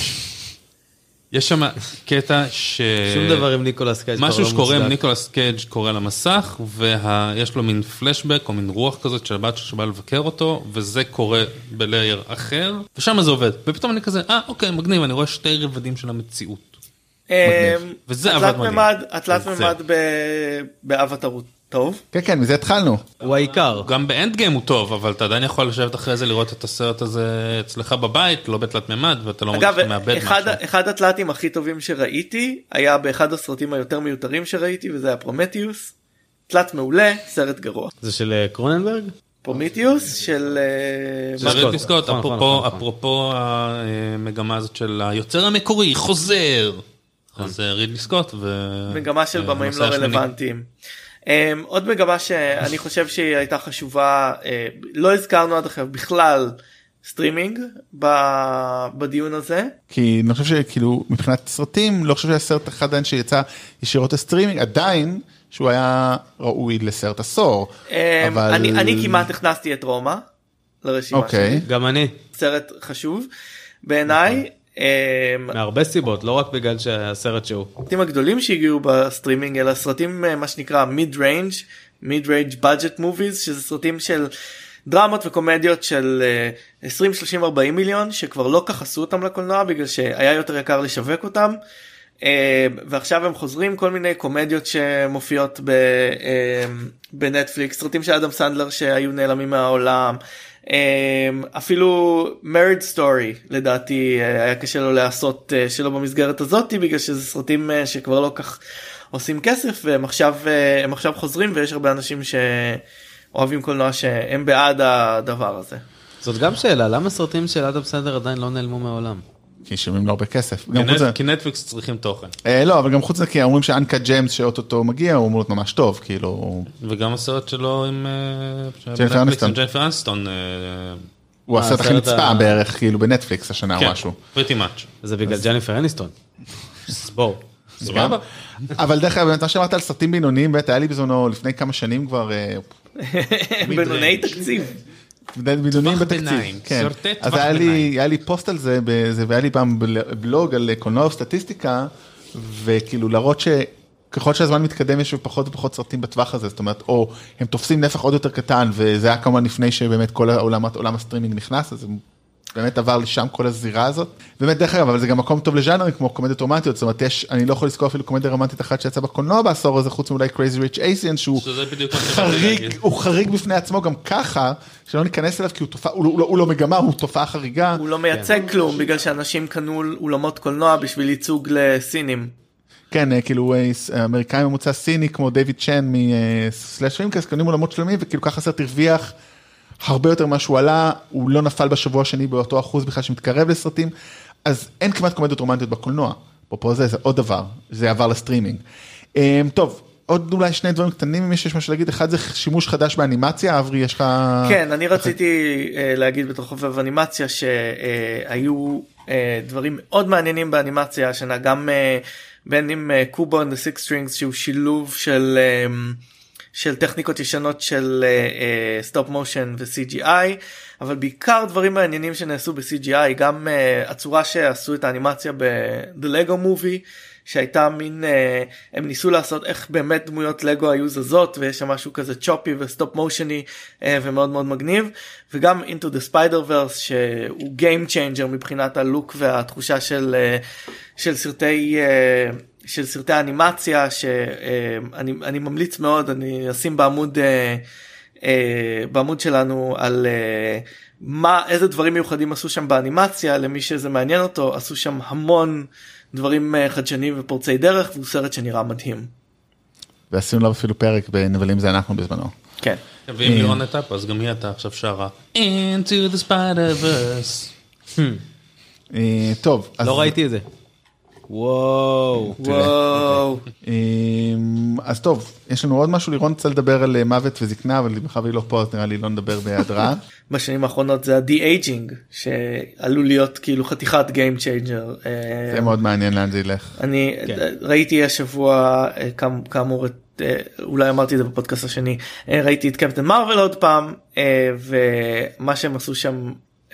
D: יש שם קטע ש...
E: שום דבר עם ניקולס קייג'
D: משהו
E: לא
D: שקורה עם. ניקולס קייג' קורה למסך ויש לו מין פלשבק או מין רוח כזאת של הבת שבא לבקר אותו וזה קורה ב layer אחר ושם זה עובד ופתאום אני כזה אה אוקיי מגניב אני רואה שתי רבדים של המציאות.
C: אמ,
D: וזה
C: התלת
D: עבד מדהים.
C: ממד התלת
D: וזה.
C: ממד ב- באבטר הוא טוב.
B: כן, כן, מזה התחלנו.
E: הוא העיקר.
D: גם ב Endgame הוא טוב אבל אתה עדיין יכול לשבת אחרי זה לראות את הסרט הזה אצלך בבית לא בתלת מימד ואתה לא מרגיש
C: אגב
D: שאתה מאבד
C: אחד,
D: משהו.
C: אחד התלתים הכי טובים שראיתי היה באחד הסרטים היותר מיותרים שראיתי וזה היה פרומתאוס. תלת מעולה סרט גרוע.
E: זה של אה, קרוננברג?
C: פרומתאוס של אה,
D: זה
E: סקוט.
D: רידלי סקוט,
E: נכון, נכון,
D: אפרופו,
E: נכון.
D: אפרופו המגמה הזאת של היוצר המקורי חוזר. אז אה, רידלי סקוט ו...
C: מגמה של
D: אה,
C: במאים לא. רלוונטיים. אמ, עוד מגמה שאני חושב שהיא הייתה חשובה אה, לא הזכרנו עד עכשיו בכלל סטרימינג ב- בדיון הזה
B: כי אני חושב שכאילו מבחינת סרטים לא חושב שהיה סרט אחד עדיין שיצא ישירות לסטרימינג עדיין שהוא היה ראוי לסרט עשור.
C: אמ,
B: אבל
C: אני, אני כמעט הכנסתי את רומא לרשימה
B: אוקיי.
C: שלי
E: גם אני.
C: סרט חשוב בעיניי. Um,
E: מהרבה סיבות לא רק בגלל שהסרט שהוא.
C: הסרטים הגדולים שהגיעו בסטרימינג אלא סרטים אה, מה שנקרא mid range mid range budget movies שזה סרטים של דרמות וקומדיות של אה, 20 30 40 מיליון שכבר לא כך עשו אותם לקולנוע בגלל שהיה יותר יקר לשווק אותם. אה, ועכשיו הם חוזרים כל מיני קומדיות שמופיעות ב, אה, בנטפליקס סרטים של אדם סנדלר שהיו נעלמים מהעולם אפילו Marriage Story לדעתי אה, היה קשה לו לעשות אה, שלא במסגרת הזאתי בגלל שזה סרטים אה, שכבר לא כך עושים כסף והם עכשיו הם עכשיו חוזרים ויש הרבה אנשים שאוהבים קולנוע שהם בעד הדבר הזה.
E: זאת גם שאלה למה סרטים של אדם סנדלר עדיין לא נעלמו מהעולם.
B: כי שמים לו הרבה כסף.
D: כי נטפליקס צריכים תוכן.
B: אה, לא אבל גם חוץ מזה כי אומרים ש Uncut Gems שאו-טו-טו מגיע הוא אמור להיות ממש טוב כאילו
D: וגם הסרט שלו עם אה,
B: ג'ניפר אניסטון.
D: עם ג'ניפר אנסטון.
B: הוא
E: אה,
B: הסרט הכי נצפה בערך כאילו בנטפליקס השנה או משהו.
D: Pretty much.
E: זה בגלל ג'ניפר אניסטון. אז בואו.
D: סבבה.
B: אבל דרך אגב מה שאמרת על סרטים בינוניים באמת היה לי בזמנו לפני כמה שנים כבר
C: בינוני תקציב.
B: בינוניים בתקציב. כן. אז היה לי. היה לי פוסט על זה בזה והיה לי פעם בל- בלוג על קולנוע וסטטיסטיקה וכאילו להראות שככל שהזמן מתקדם יש פחות ופחות סרטים בטווח הזה זאת אומרת או הם תופסים נפח עוד יותר קטן וזה היה כמובן לפני שבאמת כל העולם עולם הסטרימינג נכנס אז הם באמת עבר לשם כל הזירה הזאת. באמת דרך אגב אבל זה גם מקום טוב לז'אנרים כמו קומדיות רומנטיות זאת אומרת יש אני לא יכול לזכור אפילו קומדיה רומנטית אחת שיצאה בקולנוע בעשור הזה חוץ מאולי Crazy Rich Asian שהוא חריג. הוא חריג בפני עצמו גם ככה שלא ניכנס אליו כי הוא תופעה הוא לא- הוא לא- הוא לא מגמה הוא תופעה חריגה.
C: הוא לא מייצג כלום בגלל שאנשים קנו אולמות קולנוע בשביל ייצוג לסינים.
B: כן, אה, כאילו אה, אמריקאי ממוצע סיני כמו דיוויד צ'ן מ Slashfilm קונים אולמות שלמים וכאילו ככה הסרט הרוויח הרבה יותר ממה שהוא עלה, הוא לא נפל בשבוע השני באותו אחוז בכלל שמתקרב לסרטים, אז אין כמעט קומדיות רומנטיות בקולנוע, אפרופו זה, זה עוד דבר, זה עבר לסטרימינג. אה, טוב, עוד אולי שני דברים קטנים אם יש משהו להגיד, אחד זה שימוש חדש באנימציה, אברי יש לך...
C: כן, אני רציתי אה, להגיד בתור חובב אנימציה שהיו אה, דברים מאוד מעניינים באנימציה השנה, גם אה, בין אם קובו and the Six Strings שהוא שילוב של אה, של טכניקות ישנות של stop motion ו-CGI, אבל בעיקר דברים מעניינים שנעשו ב-CGI, גם אה, הצורה שעשו את האנימציה ב-The Lego Movie, שהייתה מין, אה, הם ניסו לעשות איך באמת דמויות לגו היו זזות, ויש שם משהו כזה choppy וסטופ מושני אה, ומאוד מאוד מגניב, וגם into the spider verse שהוא Game Changer מבחינת הלוק והתחושה של, אה, של סרטי... Uh, של סרטי אנימציה שאני אני ממליץ מאוד אני אשים בעמוד אה, אה, בעמוד שלנו על אה, מה איזה דברים מיוחדים עשו שם באנימציה למי שזה מעניין אותו עשו שם המון דברים חדשניים ופורצי דרך והוא סרט שנראה מדהים.
B: ועשינו לו אפילו פרק בנבלים זה אנחנו בזמנו.
C: כן.
D: ואם לירון הייתה פה אז גם היא הייתה עכשיו שרה into the spider verse.
B: טוב,
E: לא ראיתי את זה. וואו.
C: וואו.
B: אמ, אז טוב, יש לנו עוד משהו, לירון רוצה לדבר על אה, מוות וזקנה, אבל מאחר והיא לא פה אז נראה לי לא נדבר בהיעדרה.
C: בשנים האחרונות זה ה-de-aging שעלול להיות כאילו חתיכת Game Changer. אה,
B: זה מאוד מעניין לאן זה ילך.
C: אני
E: כן.
C: ראיתי השבוע אה, כאמ- כאמור את אולי אמרתי את זה בפודקאסט השני ראיתי את קפטן מרוויל עוד פעם ומה שהם עשו שם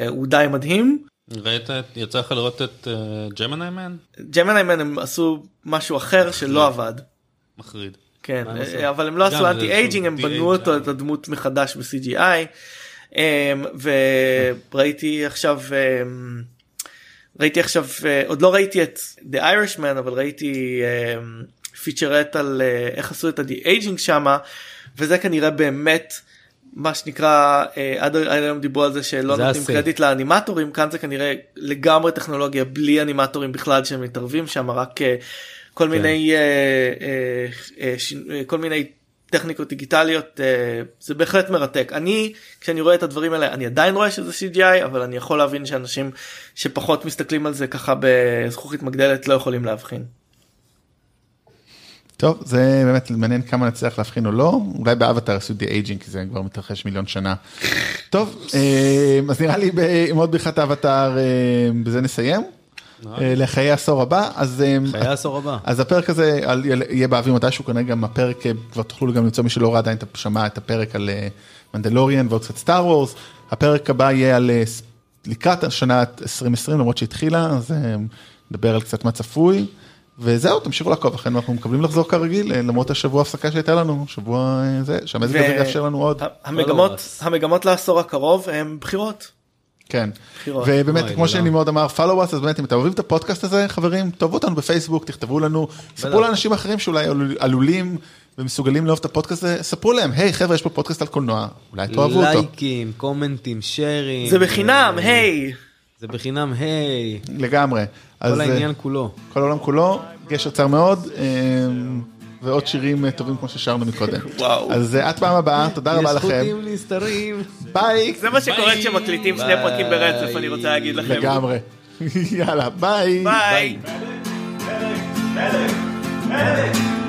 C: הוא די מדהים.
D: ראית, יצא לך לראות את Gemini Man?
C: Gemini Man הם עשו משהו אחר שלא עבד.
D: מחריד.
C: כן, אבל הם לא עשו anti aging הם בנו אותו את הדמות מחדש ב-CGI אמ, וראיתי עכשיו אמ, ראיתי עכשיו אה, עוד לא ראיתי את The Irishman אבל ראיתי אמ, featurette על אה, איך עשו את ה de-aging שמה וזה כנראה באמת. מה שנקרא אה, עד היום דיברו על זה שלא
E: זה
C: נותנים. קרדיט לאנימטורים כאן זה כנראה לגמרי טכנולוגיה בלי אנימטורים בכלל שהם מתערבים שם רק אה, כל מיני אה, כל מיני טכניקות דיגיטליות זה בהחלט מרתק אני כשאני רואה את הדברים האלה אני עדיין רואה שזה CGI אבל אני יכול להבין שאנשים שפחות מסתכלים על זה ככה בזכוכית מגדלת לא יכולים להבחין.
B: טוב, זה באמת מעניין כמה נצליח להבחין או לא, אולי באבטר עשו de-aging כי זה כבר מתרחש מיליון שנה. טוב, אה, אז נראה לי עם עוד בריחת האבטר אה, בזה נסיים. אה, לחיי העשור הבא, אז
E: חיי העשור הבא.
B: אז הפרק הזה יהיה באוויר מתישהו כנראה גם הפרק כבר תוכלו גם למצוא מי שלא ראה עדיין שמע את הפרק על מנדלוריאן ועוד קצת Star Wars הפרק הבא יהיה על לקראת השנה 2020 למרות שהתחילה אז נדבר על קצת מה צפוי וזהו תמשיכו לעקוב אחרינו אנחנו מקבלים לחזור כרגיל אה, למרות השבוע הפסקה שהייתה לנו שבוע אה, זה שהמזג הזה יאפשר לנו עוד
C: המגמות
E: וורס.
C: המגמות לעשור הקרוב הם בחירות.
B: כן
C: בחירות.
B: ובאמת כמו
E: לא.
B: שנמרוד אמר follow us אז באמת אם אתם אוהבים את הפודקאסט הזה חברים תאהבו אותנו בפייסבוק תכתבו לנו ספרו. לאנשים אחרים שאולי עלול- עלולים ומסוגלים לאהוב את הפודקאסט הזה ספרו להם היי חבר'ה יש פה פודקאסט על קולנוע אולי תאהבו אותו
E: לייקים, קומנטים, שרים.
C: זה בחינם
E: אה,
C: היי.
E: זה בחינם, היי.
B: לגמרי
E: כל
B: אה,
E: העניין כולו.
B: כל העולם כולו גשר צר מאוד אה, ועוד שירים אה, טובים כמו ששרנו מקודם
C: וואו.
B: אז אה, עד פעם הבאה תודה רבה
E: יש
B: לכם
E: חוטים נסתרים.
B: ביי
C: זה מה שקורה. כשמקליטים שני פרקים ברצף אני רוצה להגיד לכם.
B: לגמרי יאללה ביי
C: ביי.
E: ביי.
A: Medic, medic,